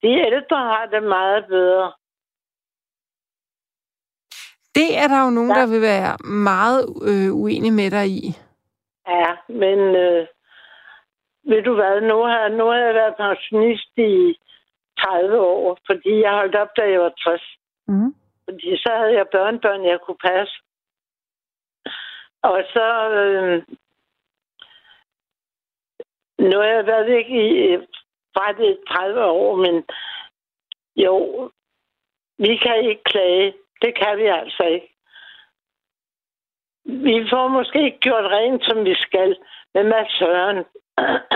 De ældre har det meget bedre. Det er der jo nogen, Ja. der vil være meget øh, uenige med dig i. Ja, men øh, ved du hvad, nu har, nu har jeg været pensionist i 30 år, fordi jeg holdt op, da jeg var 60. Mm. Fordi så havde jeg børnebørn, jeg kunne passe. Og så, øh, Nu har jeg været væk i faktisk 30 år, men jo, vi kan ikke klage. Det kan vi altså ikke. Vi får måske ikke gjort rent, som vi skal, men hvad søren?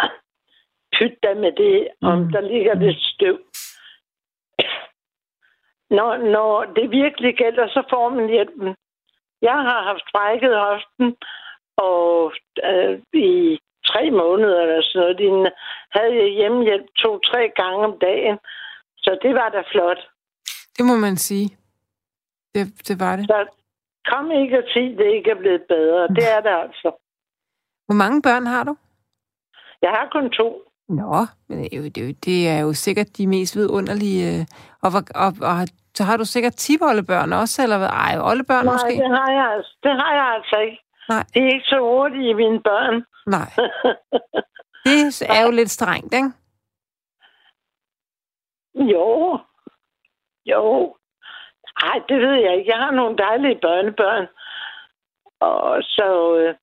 Pyt da med det, om Mm. der ligger det støv. Når, når det virkelig gælder, så får man hjælpen. Jeg har haft brækket hoften, og øh, i tre måneder eller sådan noget, lignende, havde jeg hjemmehjælp to-tre gange om dagen. Så det var da flot. Det må man sige. Det, det var det. Så kom ikke og sig, at det ikke er blevet bedre. Det er det altså. Hvor mange børn har du? Jeg har kun to. Nå, men det er jo, det er jo, det er jo sikkert de mest vidunderlige. øh, Og, hvor- og, og, så har du sikkert tipoldebørn også, eller hvad? Ej, oldebørn Nej, måske? det har jeg, altså- det har jeg altså ikke. Nej. Det er ikke så hurtigt i mine børn. Nej. Det er jo lidt strengt, ikke? jo. Jo. Ej, det ved jeg ikke. Jeg har nogle dejlige børnebørn. Og så... Øh,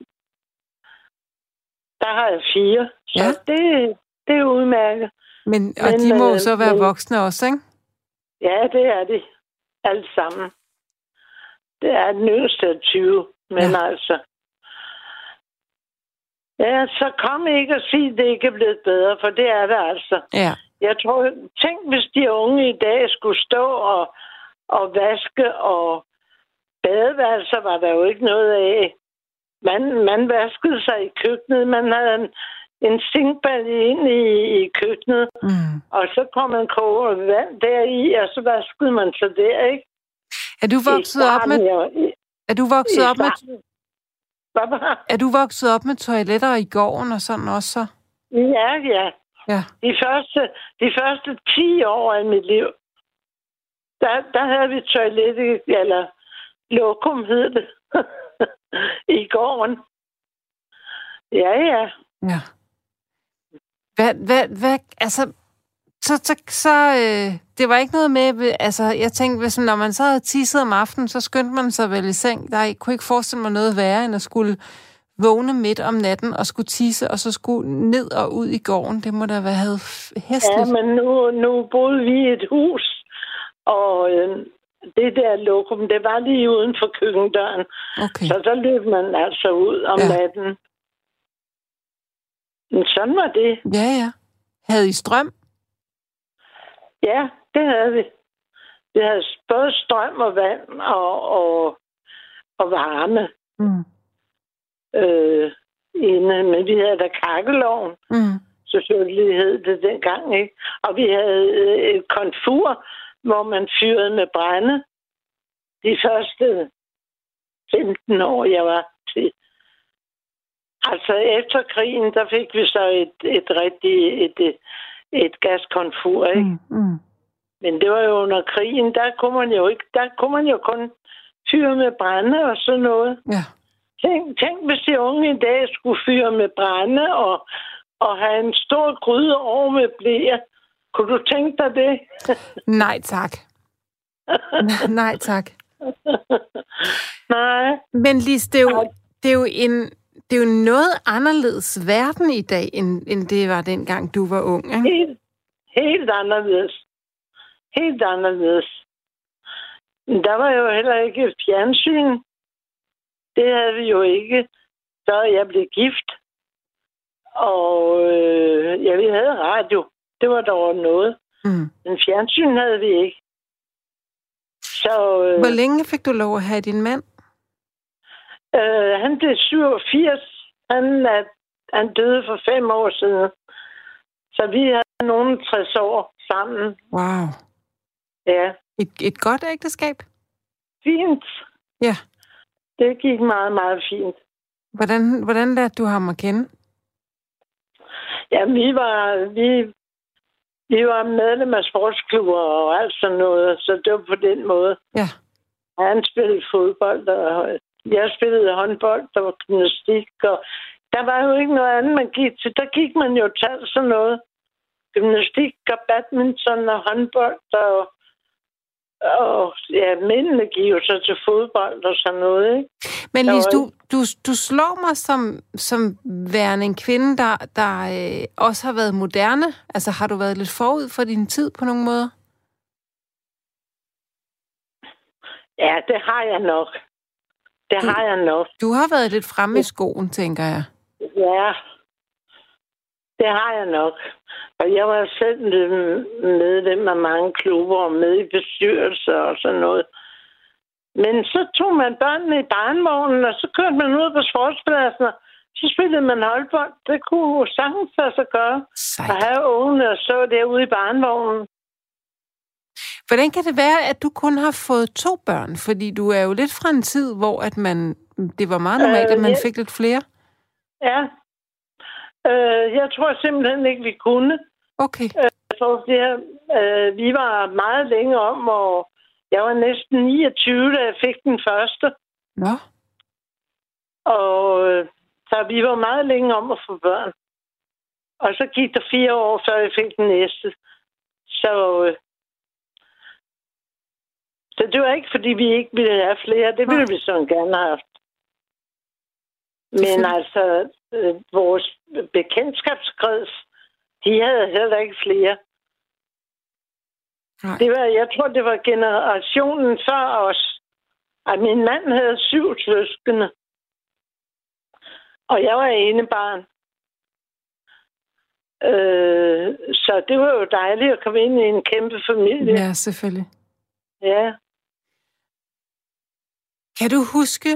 der har jeg fire. Så Ja. det, det er udmærket. Men, og Men, de må øh, så være men- voksne også, ikke? Ja, det er de. Alle sammen. Det er den yngste af 20. Men Ja. ja. altså... Ja, så kom ikke og sige, at det ikke er blevet bedre, for det er det altså. Ja. Jeg tror, tænk hvis de unge i dag skulle stå og, og vaske, og badeværelser var der jo ikke noget af. Man, man vaskede sig i køkkenet. Man havde en, en sinkbalje ind i, i køkkenet, Mm. og så kom man koge vand deri, og så vaskede man sig der, ikke? Er du vokset op med, med... er du vokset op med, Hvad er du vokset op med toiletter i gården og sådan også så? Ja, ja. Ja. De første, de første 10 år af mit liv, der, der havde vi toilet, eller lokum hed det, i gården. Ja, ja. Ja. Hvad, hvad, hvad, altså, så, så, så øh, det var ikke noget med, altså, jeg tænkte, hvis, når man så havde tisset om aftenen, så skyndte man sig vel i seng. Der jeg kunne ikke forestille mig noget værre, end at skulle vågne midt om natten og skulle tisse, og så skulle ned og ud i gården. Det må da være havde Ja, hæsligt. men nu, nu boede vi i et hus, og øh, det der lokum, det var lige uden for køkkendøren. Okay. Så der løb man altså ud om Ja. ja. natten. Men sådan var det. Ja, ja. Havde I strøm? Ja, det havde vi. Vi havde både strøm og vand og, og, og varme Mm. øh, inde. Men vi havde da kakkeloven. Mm. Selvfølgelig hed det dengang, ikke? Og vi havde øh, et konfur, hvor man fyrede med brænde. De første 15 år, jeg var til. Altså efter krigen, der fik vi så et, et rigtigt et, et, et gaskonfur, ikke? Mm. Mm. Men det var jo under krigen, der kunne man jo ikke, der kunne man jo kun fyre med brænde og sådan noget. Ja. Tænk, tænk hvis de unge i dag skulle fyre med brænde og, og have en stor gryde over med blæer. Kunne du tænke dig det? Nej, tak. Nej, tak. Nej. Men Lis, det er jo, det er jo en, det er jo noget anderledes verden i dag, end, end det var dengang, du var ung. Ikke? Helt, helt anderledes. Helt anderledes. Men der var jo heller ikke fjernsyn. Det havde vi jo ikke, så jeg blev gift. Og øh, ja, vi havde radio. Det var dog noget. Mm. Men fjernsyn havde vi ikke. Så øh, Hvor længe fik du lov at have din mand? Øh, han blev 87. Han, er, han døde for fem år siden. Så vi havde nogle 60 år sammen. Wow. Ja, Et, et godt ægteskab? fint. Ja. Det gik meget, meget fint. Hvordan, hvordan lærte du ham at kende? Ja, vi var, vi, vi var medlem af sportsklubber og alt sådan noget, så det var på den måde. Ja. Han spillede fodbold, og jeg spillede håndbold, der var gymnastik, og der var jo ikke noget andet, man gik til. Der gik man jo til sådan noget. Gymnastik og badminton og håndbold og, og ja, mændene gik jo så til fodbold og sådan noget, ikke? Men Der Lis, var du, du, du slår mig som, som værende en kvinde, der, der øh, også har været moderne. Altså har du været lidt forud for din tid på nogle måder? Ja, det har jeg nok. Det Du- har jeg nok. Du har været lidt fremme i skoen, tænker jeg. Ja, det har jeg nok. Og jeg var selv medlem af mange klubber og med i bestyrelser og sådan noget. Men så tog man børnene i barnvognen, og så kørte man ud på sportspladsen, og så spillede man holdbold. Det kunne sagtens lade sig gøre. At Sejt. have ungene og så derude i barnvognen. Hvordan kan det være, at du kun har fået to børn? Fordi du er jo lidt fra en tid, hvor at man, det var meget normalt, Øh, at man ja. fik lidt flere. Ja. Øh, jeg tror simpelthen ikke, vi kunne. Okay. For det, øh, vi var meget længe om, og jeg var næsten 29, da jeg fik den første. Nå. Og øh, så vi var meget længe om at få børn. Og så gik der fire år, før jeg fik den næste. Så, øh, så det var ikke, fordi vi ikke ville have flere. Det ville Nej. vi sådan gerne have haft. Men altså, øh, vores bekendtskabskreds, de havde heller ikke flere. Nej. Det var, jeg tror, det var generationen før os. At min mand havde syv søskende. Og jeg var ene barn. Øh, så det var jo dejligt at komme ind i en kæmpe familie. Ja, selvfølgelig. Ja. Kan du huske,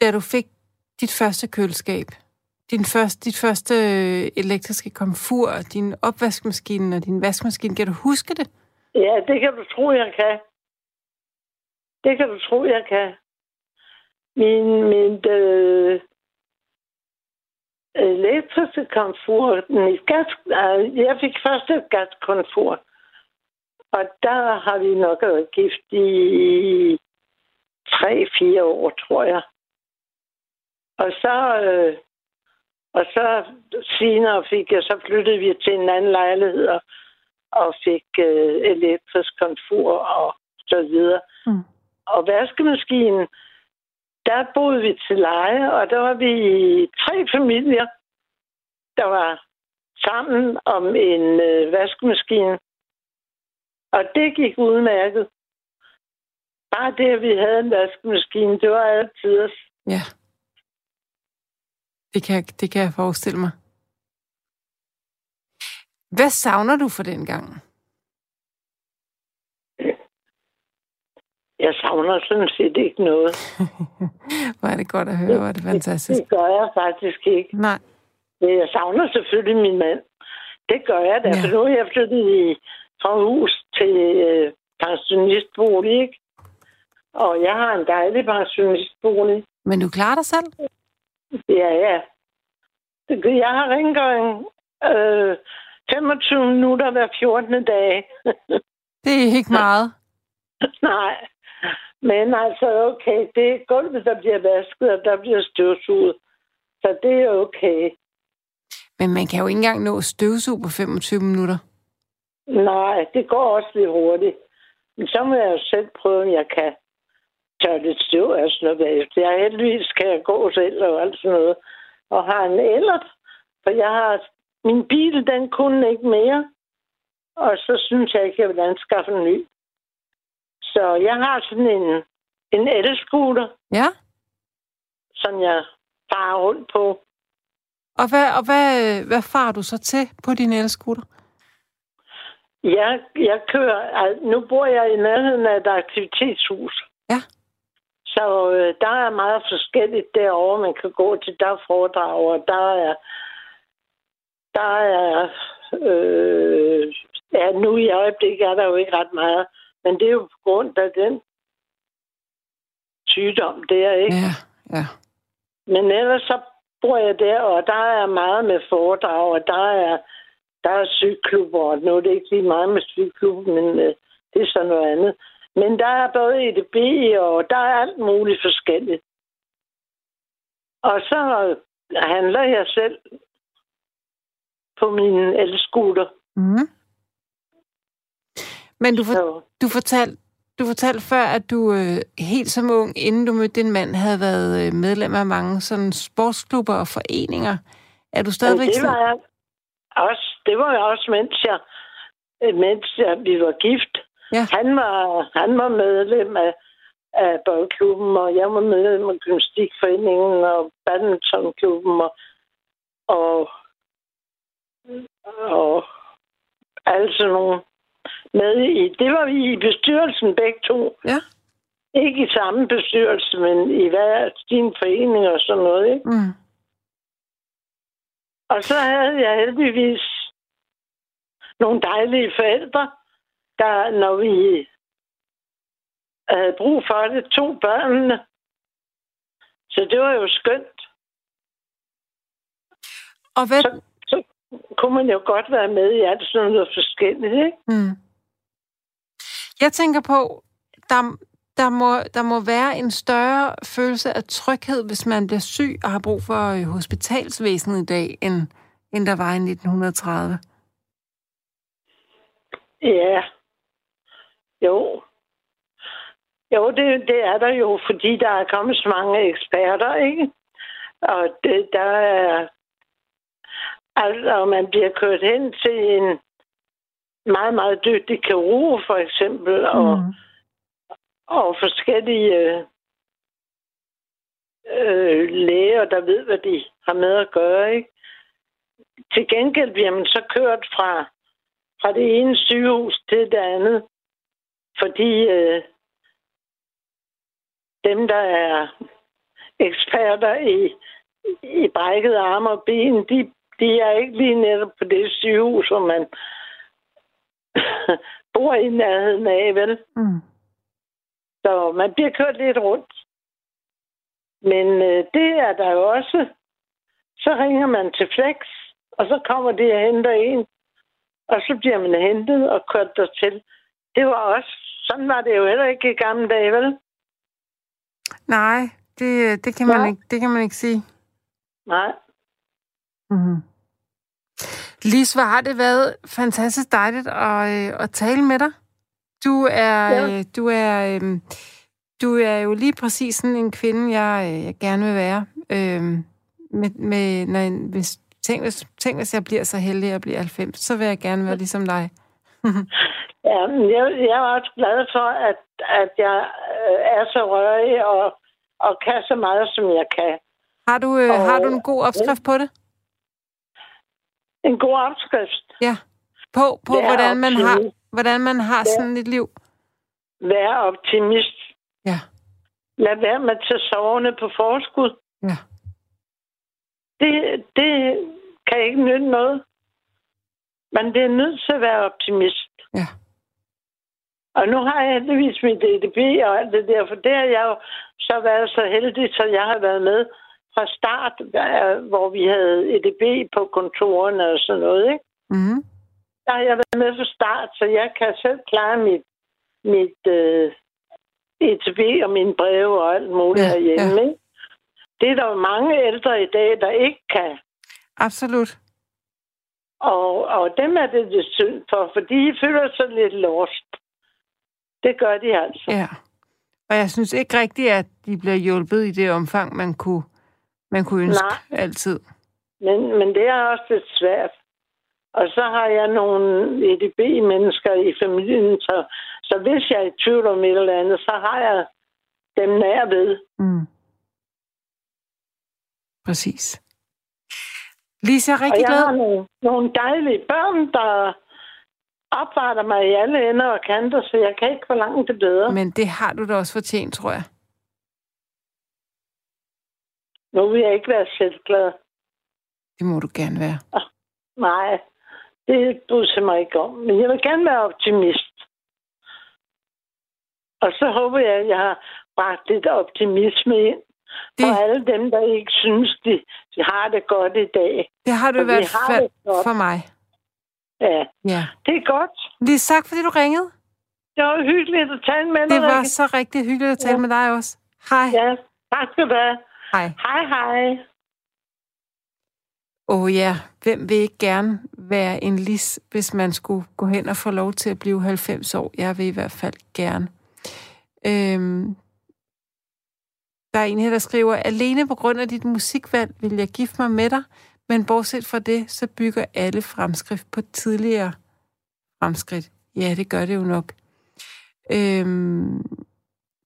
da du fik dit første køleskab? Din første, dit første øh, elektriske komfur, din opvaskemaskine og din vaskemaskine. Kan du huske det? ja, det kan du tro, jeg kan. Det kan du tro, jeg kan. Min, min øh, elektriske komfur, mit gas, øh, jeg fik først et gaskomfur. Og der har vi nok været gift i tre-fire år, tror jeg. Og så, øh, og så senere fik jeg, så flyttede vi til en anden lejlighed og, og fik øh, elektrisk komfur og så videre. Mm. Og vaskemaskinen, der boede vi til leje, og der var vi tre familier, der var sammen om en øh, vaskemaskine. Og det gik udmærket. Bare det, at vi havde en vaskemaskine, det var altid os. Ja. Det kan, det kan jeg forestille mig. Hvad savner du for den gang? Jeg savner sådan set ikke noget. Hvor er det godt at høre, hvor er det fantastisk. Det gør jeg faktisk ikke. Nej, Jeg savner selvfølgelig min mand. Det gør jeg da, ja. for nu er jeg flyttet i, fra hus til øh, pensionistbolig, ikke? Og jeg har en dejlig pensionistbolig. men du klarer dig selv? Ja, ja. Det- Jeg har rengøring øh, 25 minutter hver 14. dag. Det er ikke meget. Nej. Men altså, okay, det er gulvet, der bliver vasket, og der bliver støvsuget. Så det er okay. Men man kan jo ikke engang nå støvsug på 25 minutter. Nej, det går også lidt hurtigt. Men så må jeg jo selv prøve, om jeg kan tørre lidt støv af sådan noget bagefter. Jeg heldigvis kan jeg gå selv og alt sådan noget. Og har en ellert, for jeg har... Min bil, den kunne ikke mere. Og så synes jeg ikke, jeg vil anskaffe en ny. Så jeg har sådan en, en elscooter, Ja? som jeg farer rundt på. Og hvad, og hvad, hvad farer du så til på din elskutter? Jeg, jeg kører... al- Nu bor jeg i nærheden af et aktivitetshus. Ja. Så øh, der er meget forskelligt derovre, man kan gå til. Der er foredrag, og der er... Der er... Øh, ja, nu i øjeblikket er der jo ikke ret meget. Men det er jo på grund af den sygdom der, ikke? Ja, ja. Men ellers så bor jeg der, og der er meget med foredrag, og der er, der er sygklubber, og nu er det ikke lige meget med sygklubben, men øh, det er så noget andet. Men der er både EDB, og der er alt muligt forskelligt. Og så handler jeg selv på min elskuter. Mm. Men du, for, Så, du, fortalte, du fortalte før, at du øh, helt som ung, inden du mødte din mand, havde været øh, medlem af mange sådan sportsklubber og foreninger. Er du stadigvæk det var jeg også. Det var jeg også, mens jeg, mens jeg, vi var gift. Ja. Han var, han var medlem af, af boldklubben, og jeg var medlem af gymnastikforeningen og badmintonklubben og, og, og alle sådan nogle med i. Det var vi i bestyrelsen begge to. Ja. Ikke i samme bestyrelse, men i hver sin forening og sådan noget. Ikke? Mm. Og så havde jeg heldigvis nogle dejlige forældre, der, når vi havde brug for det, to børnene. Så det var jo skønt. Og hvad... Så, så kunne man jo godt være med i alt sådan noget forskelligt, ikke? Mm. Jeg tænker på, der, der, må, der må være en større følelse af tryghed, hvis man bliver syg og har brug for øh, hospitalsvæsenet i dag, end, end der var i 1930. Ja. Jo. Jo, det, det er der jo, fordi der er kommet så mange eksperter, ikke? Og det, der er... Altså, man bliver kørt hen til en meget, meget dygtig kirurg, for eksempel, og, Mm. og forskellige øh, læger, der ved, hvad de har med at gøre, ikke? Til gengæld bliver man så kørt fra, fra det ene sygehus til det andet, fordi øh, dem, der er eksperter i, i brækket arme og ben, de, de er ikke lige netop på det sygehus, som man bor i nærheden af, vel? Mm. Så man bliver kørt lidt rundt. Men øh, det er der jo også. Så ringer man til Flex, og så kommer de og henter en. Og så bliver man hentet og kørt dertil. Det var også, sådan var det jo heller ikke i gamle dage, vel? Nej, det, det, kan man Ja. ikke, det kan man ikke sige. Nej. Mm. Lis, hvor har det været fantastisk dejligt at, øh, at tale med dig. Du er, Ja. øh, du er, øh, du er jo lige præcis sådan en kvinde, jeg, øh, jeg gerne vil være. Øh, med, med, når, hvis, tænk, hvis, tænk, hvis jeg bliver så heldig, at jeg bliver 90, så vil jeg gerne være ligesom dig. Ja, men jeg, jeg er også glad for, at, at jeg øh, er så rørig og, og kan så meget, som jeg kan. Har du, øh, Og- har du en god opskrift på det? En god opskrift. Ja. På, på Vær hvordan, man har, hvordan man har Vær- sådan et liv? Vær optimist. Ja. Lad være med at tage soverne på forskud. Ja. Det, det kan ikke nytte noget. Men det er nødt til at være optimist. Ja. Og nu har jeg heldigvis mit EDB og alt det der, for det har jeg jo så været så heldig, så jeg har været med fra start, hvor vi havde EDB på kontorerne og sådan noget. Ikke? Mm. Der har jeg været med fra start, så jeg kan selv klare mit, mit øh, EDB og mine breve og alt muligt Ja, ja, herhjemme. Ja. Ikke? Det er der jo mange ældre i dag, der ikke kan. Absolut. Og, og dem er det det synd for, for de føler sig lidt lost. Det gør de altså. Ja. Og jeg synes ikke rigtigt, at de bliver hjulpet i det omfang, man kunne, man kunne ønske Nej. altid. Men, men det er også lidt svært. Og så har jeg nogle EDB-mennesker i familien, så, så hvis jeg er i tvivl om et eller andet, så har jeg dem nær ved. Mm. Præcis. Lise, er Og rigtig jeg glad. har nogle, nogle dejlige børn, der opvarter mig i alle ender og kanter, så jeg kan ikke forlange det bedre. Men det har du da også fortjent, tror jeg. Nu vil jeg ikke være selvglad. Det må du gerne være. Nej, det bryder mig ikke om. Men jeg vil gerne være optimist. Og så håber jeg, at jeg har bragt lidt optimisme ind Det, for alle dem, der ikke synes, de, de har det godt i dag. det har du i hvert fald det for mig. Ja, Ja. det er godt. Lise, tak fordi du ringede. Det var hyggeligt at tale med dig. Det var så rigtig hyggeligt at tale Ja. med dig også. Hej. Ja, tak skal du have. Hej. Hej, hej. Åh oh, ja, hvem vil ikke gerne være en lis, hvis man skulle gå hen og få lov til at blive 90 år? Jeg vil i hvert fald gerne. Øhm, der er en her, der skriver, alene på grund af dit musikvalg vil jeg gifte mig med dig, men bortset fra det, så bygger alle fremskridt på tidligere fremskridt. Ja, det gør det jo nok. Øhm,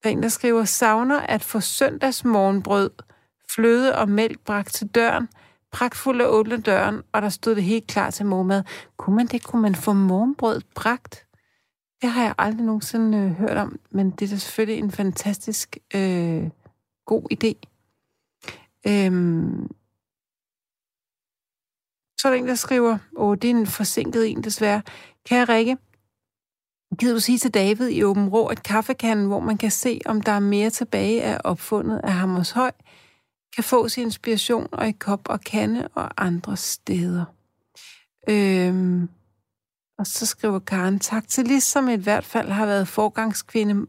der er en, der skriver, savner at få søndagsmorgenbrød, fløde og mælk bragt til døren, pragtfuld at åbne døren, og der stod det helt klar til morgenmad. Kunne man det? Kunne man få morgenbrød bragt? Det har jeg aldrig nogensinde øh, hørt om, men det er da selvfølgelig en fantastisk øh, god idé. Øhm, så er der en, der skriver, åh, det er en forsinket en desværre. Kære Rikke, gider du sige til David i Åben Rå, at kaffekanden, hvor man kan se, om der er mere tilbage af opfundet af Hammershøj, kan få sin inspiration og i kop og kande og andre steder. Øhm, og så skriver Karen, tak til Lis, som i hvert fald har været forgangskvinde.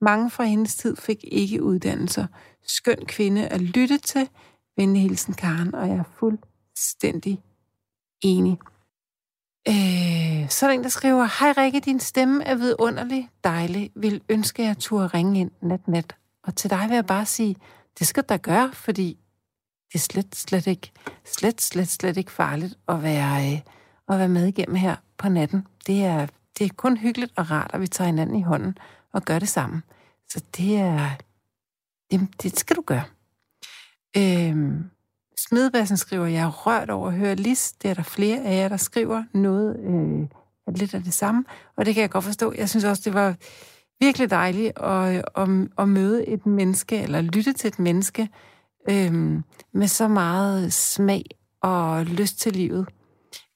Mange fra hendes tid fik ikke uddannelser. Skøn kvinde at lytte til. Venlig hilsen Karen, og jeg er fuldstændig enig. Øh, så er der en, der skriver, Hej Rikke, din stemme er vidunderlig, dejlig. Vil ønske, jeg turde ringe ind nat nat. Og til dig vil jeg bare sige, det skal der da gøre, fordi det er slet, slet ikke, slet, slet, slet ikke farligt at være, øh, at være med igennem her på natten. Det er, det er kun hyggeligt og rart, at vi tager hinanden i hånden og gør det sammen. Så det er, det, det skal du gøre. Øhm, Smedbassen skriver, jeg er rørt over at høre Lis. Det er der flere af jer, der skriver noget øh, lidt af det samme, og det kan jeg godt forstå. Jeg synes også, det var virkelig dejligt at, at, at møde et menneske, eller lytte til et menneske, øh, med så meget smag og lyst til livet,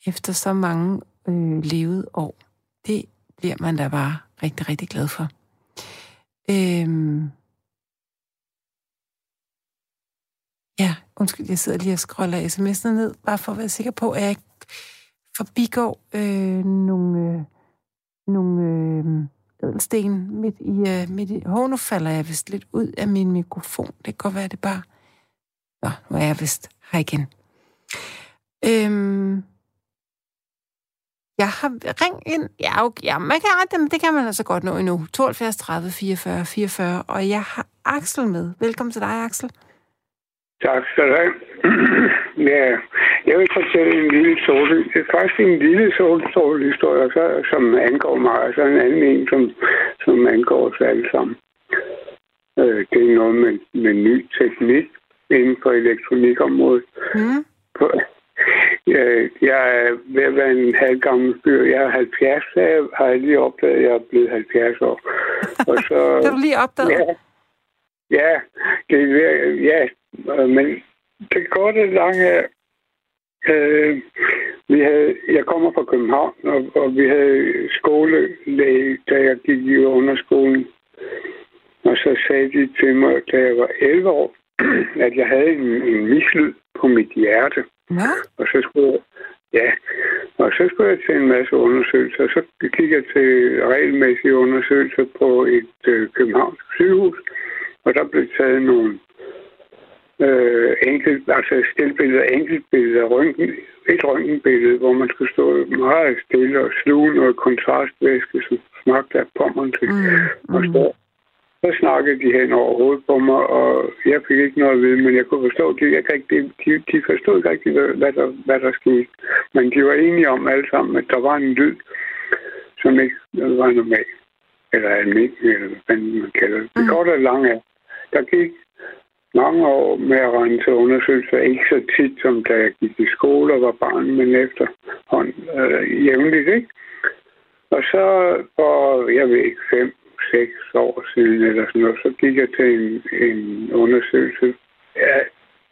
efter så mange øh, levede år. Det bliver man da bare rigtig, rigtig glad for. Øh, Ja, undskyld, jeg sidder lige og scroller sms'erne ned, bare for at være sikker på, at jeg ikke forbigår øh, nogle, øh, nogle øh, ædelsten midt i, øh, midt i... Hov, nu falder jeg vist lidt ud af min mikrofon. Det kan godt være, det bare... Nå, nu er jeg vist her igen. Øhm, jeg har ring ind. Ja, okay, ja, man kan, det, det kan man altså godt nå endnu. 72 30 44 44. Og jeg har Axel med. Velkommen til dig, Axel. Tak skal du have. ja, jeg vil fortælle en lille er faktisk en lille sol historie, som angår mig, og så en anden en, som, som angår os alle sammen. Øh, det er noget med, med ny teknik inden for elektronikområdet. Mm. Jeg, jeg er ved at være en halv gammel fyr. Jeg er 70, så jeg har lige opdaget, at jeg er blevet 70 år. Og så, det har du lige opdaget? Ja, ja, det er, ja, Øh, men det korte lange øh, vi havde, jeg kommer fra København, og, og vi havde skolelæge, da jeg gik i underskolen. Og så sagde de til mig, da jeg var 11 år, at jeg havde en, en mislyd på mit hjerte. Ja. Og så skulle ja, og så skulle jeg til en masse undersøgelser. Så gik jeg til regelmæssige undersøgelser på et øh, københavnsk sygehus, og der blev taget nogle øh, enkelt, altså stillbilleder, enkeltbilleder, røntgen, et røntgenbillede, hvor man skulle stå meget stille og sluge noget kontrastvæske, som smagte af pommeren til. Mm, mm. Og så, så snakkede de hen over hovedet på mig, og jeg fik ikke noget at vide, men jeg kunne forstå, at jeg ikke, de, de forstod ikke rigtig, hvad der, hvad der skete. Men de var enige om alle sammen, at der var en lyd, som ikke var normal. Eller almindelig, eller hvad man kalder det. Det mm. korte og lange er, der gik mange år med at rende til undersøgelser. Ikke så tit, som da jeg gik i skole og var barn, men efterhånd øh, jævnligt, ikke? Og så for, jeg ved ikke, fem, seks år siden eller sådan noget, så gik jeg til en, en undersøgelse. Ja,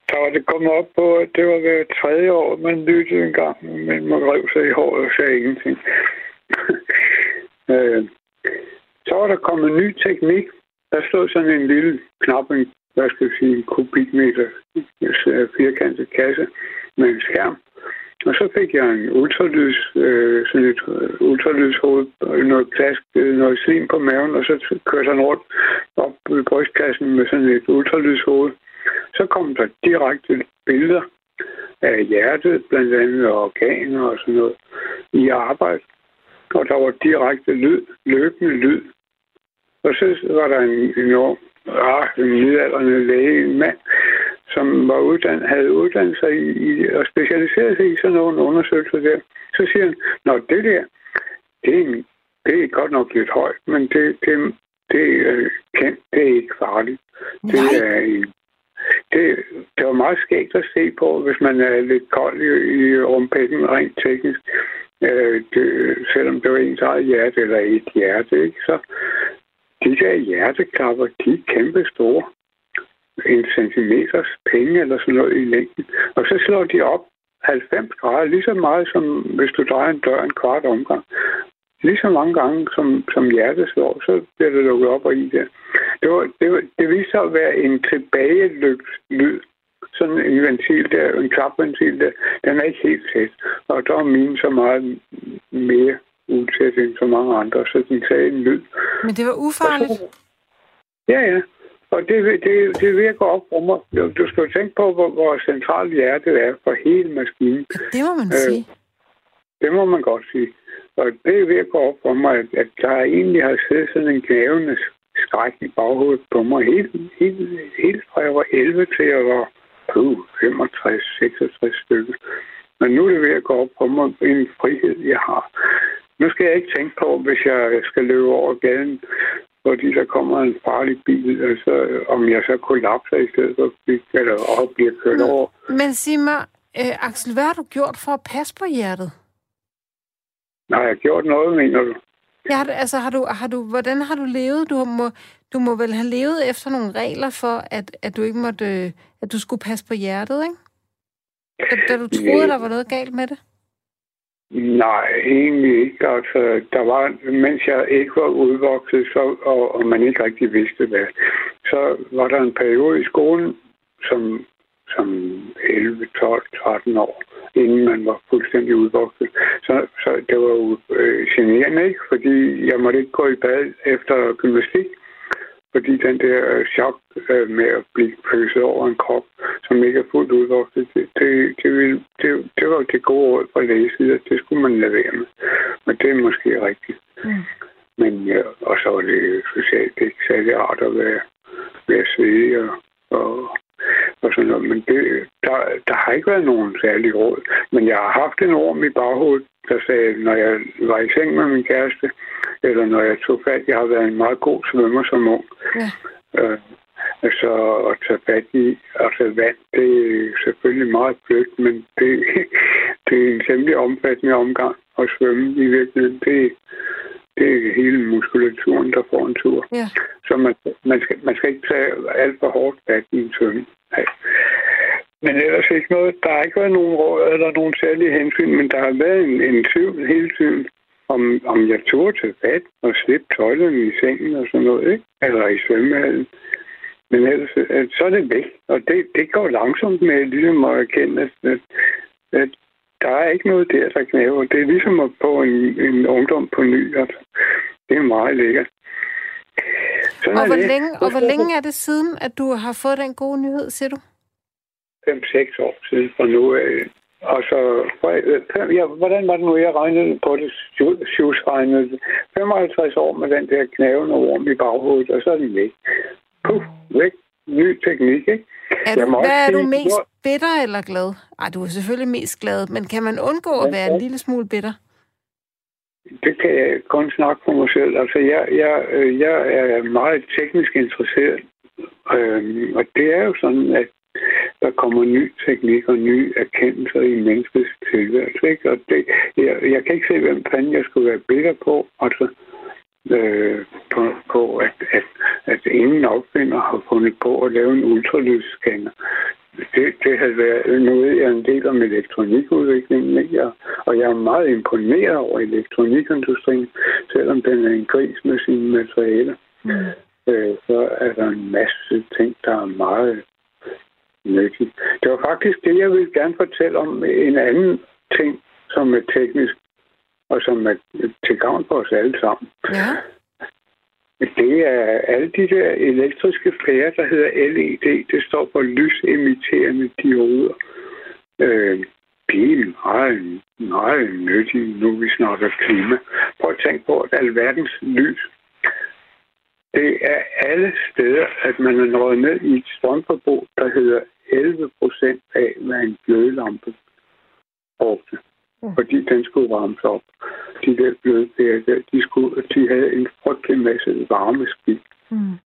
der var det kommet op på, at det var hver tredje år, man lyttede en gang, men man rev sig i håret og sagde ingenting. øh, så var der kommet ny teknik. Der stod sådan en lille knap, en hvad skal jeg sige, kubikmeter firkantet kasse med en skærm. Og så fik jeg en ultralyds, øh, sådan et øh, ultralydshoved, øh, noget plask, øh, noget slim på maven, og så kørte han rundt op i brystkassen med sådan et ultralydshoved. Så kom der direkte billeder af hjertet, blandt andet organer og sådan noget, i arbejde. Og der var direkte lyd, løbende lyd Og så var der en enorm, ah, en midalderne læge, en mand, som var uddannet, havde uddannet sig i, i, og specialiseret sig i sådan nogle undersøgelser der. Så siger han, når det der, det er, det er godt nok lidt højt, men det, det, det, er kendt, det er ikke farligt. Det er en det, det var meget skægt at se på, hvis man er lidt kold i, i rumpækken rent teknisk. Øh, det, selvom det var ens eget hjerte eller et hjerte, ikke? så de der hjerteklapper, de er kæmpe store. En centimeters penge eller sådan noget i længden. Og så slår de op 90 grader, lige så meget som hvis du drejer en dør en kvart omgang. Lige så mange gange, som, som hjertet slår, så bliver det lukket op og i der. Det, var, det, var, det viste sig at være en tilbageløbslyd. Sådan en ventil der, en klapventil der, den er ikke helt tæt. Og der er min så meget mere utæt end så mange andre, så den sagde en lyd. Men det var ufarligt? Så, ja, ja. Og det, det, det virker op for mig. Du skal jo tænke på, hvor, hvor centralt hjertet er for hele maskinen. Det må man øh, sige. Det må man godt sige. Og det virker op for mig, at, at der egentlig har siddet sådan en knævende skræk i baghovedet på mig helt, helt, helt fra jeg var 11 til jeg var 65-66 stykker. Men nu er det ved at gå op på mig en frihed, jeg har. Nu skal jeg ikke tænke på, hvis jeg skal løbe over gaden, fordi der kommer en farlig bil, altså, om jeg så kollapser i stedet for eller op bliver kørt over. Men sig mig, øh, Axel, hvad har du gjort for at passe på hjertet? Nej, jeg har gjort noget, mener du? Ja, altså har du, har du, hvordan har du levet? Du må, du må vel have levet efter nogle regler for, at, at du ikke måtte, at du skulle passe på hjertet, ikke? Da, da du troede, der var noget galt med det? Nej, egentlig ikke. Altså, der var, mens jeg ikke var udvokset, så, og, og man ikke rigtig vidste hvad, så var der en periode i skolen, som, som 11, 12, 13 år, inden man var fuldstændig udvokset. Så, så det var jo øh, generende, ikke? Fordi jeg måtte ikke gå i bad efter gymnastik, fordi den der chok øh, med at blive pøset over en krop, som ikke er fuldt udvokset, det, det, det, vil, det, det var det gode råd fra lægesiden, det skulle man lade være med. Men det er måske rigtigt. Mm. Men ja, og så var det socialt ikke særlig rart at være, være svedig og, og og sådan noget. Men det, der, der har ikke været nogen særlig råd. Men jeg har haft en orm i baghovedet, der sagde, når jeg var i seng med min kæreste, eller når jeg tog fat, jeg har været en meget god svømmer som ung. Ja. Øh, altså at tage fat i, altså vand, det er selvfølgelig meget blødt, men det, det er en temmelig omfattende omgang at svømme i virkeligheden. Det, det er hele muskulaturen, der får en tur. Ja. Så man, man, skal, man skal ikke tage alt for hårdt fat i en svømme. Men ellers ikke noget. Der har ikke været nogen råd eller nogen særlige hensyn, men der har været en, en tvivl hele tiden, om, om jeg tog til fat og slippe tøjlerne i sengen og sådan noget, ikke? Eller i svømmehallen. Men ellers, så er det væk. Og det, det går langsomt med ligesom at erkende, at, at der er ikke noget der, der knæver. Det er ligesom at få en, en ungdom på ny. Altså. Det er meget lækkert. Sådan og, hvor længe, og hvor længe er det siden, at du har fået den gode nyhed, siger du? 5-6 år siden fra nu af. Og så, ja, hvordan var det nu, jeg regnede på det, Sjus regnede 55 år med den der knævende orm i baghovedet, og så er den væk. Puh, væk. Ny teknik, ikke? Er du, hvad er du mest bitter eller glad? Ej, du er selvfølgelig mest glad, men kan man undgå at være en lille smule bitter? Det kan jeg kun snakke for mig selv. Altså, jeg, jeg, øh, jeg er meget teknisk interesseret, øhm, og det er jo sådan, at der kommer ny teknik og nye erkendelser i menneskets tilværelse. Ikke? Og det, jeg, jeg kan ikke se, hvem fanden jeg skulle være bitter på. Altså, øh, på, på at, at, at ingen opfinder har fundet på at lave en ultralydsscanner. Det, det havde været noget, jeg er en del om elektronikudviklingen, ikke? og jeg er meget imponeret over elektronikindustrien, selvom den er en gris med sine materialer. Mm. Øh, så er der en masse ting, der er meget nyttigt. Det var faktisk det, jeg ville gerne fortælle om en anden ting, som er teknisk og som er til gavn for os alle sammen. Ja. Det er alle de der elektriske pærer, der hedder LED. Det står for lysemitterende dioder. Øh, det er meget, meget nyttigt, nu vi snakker klima. Prøv at tænke på, at alverdens lys det er alle steder, at man er nået ned i et strømforbrug, der hedder 11 procent af, hvad en glødelampe brugte. Ja. Fordi den skulle varmes op. De der blødpærer der, de, skulle, de havde en frygtelig masse varmeskidt.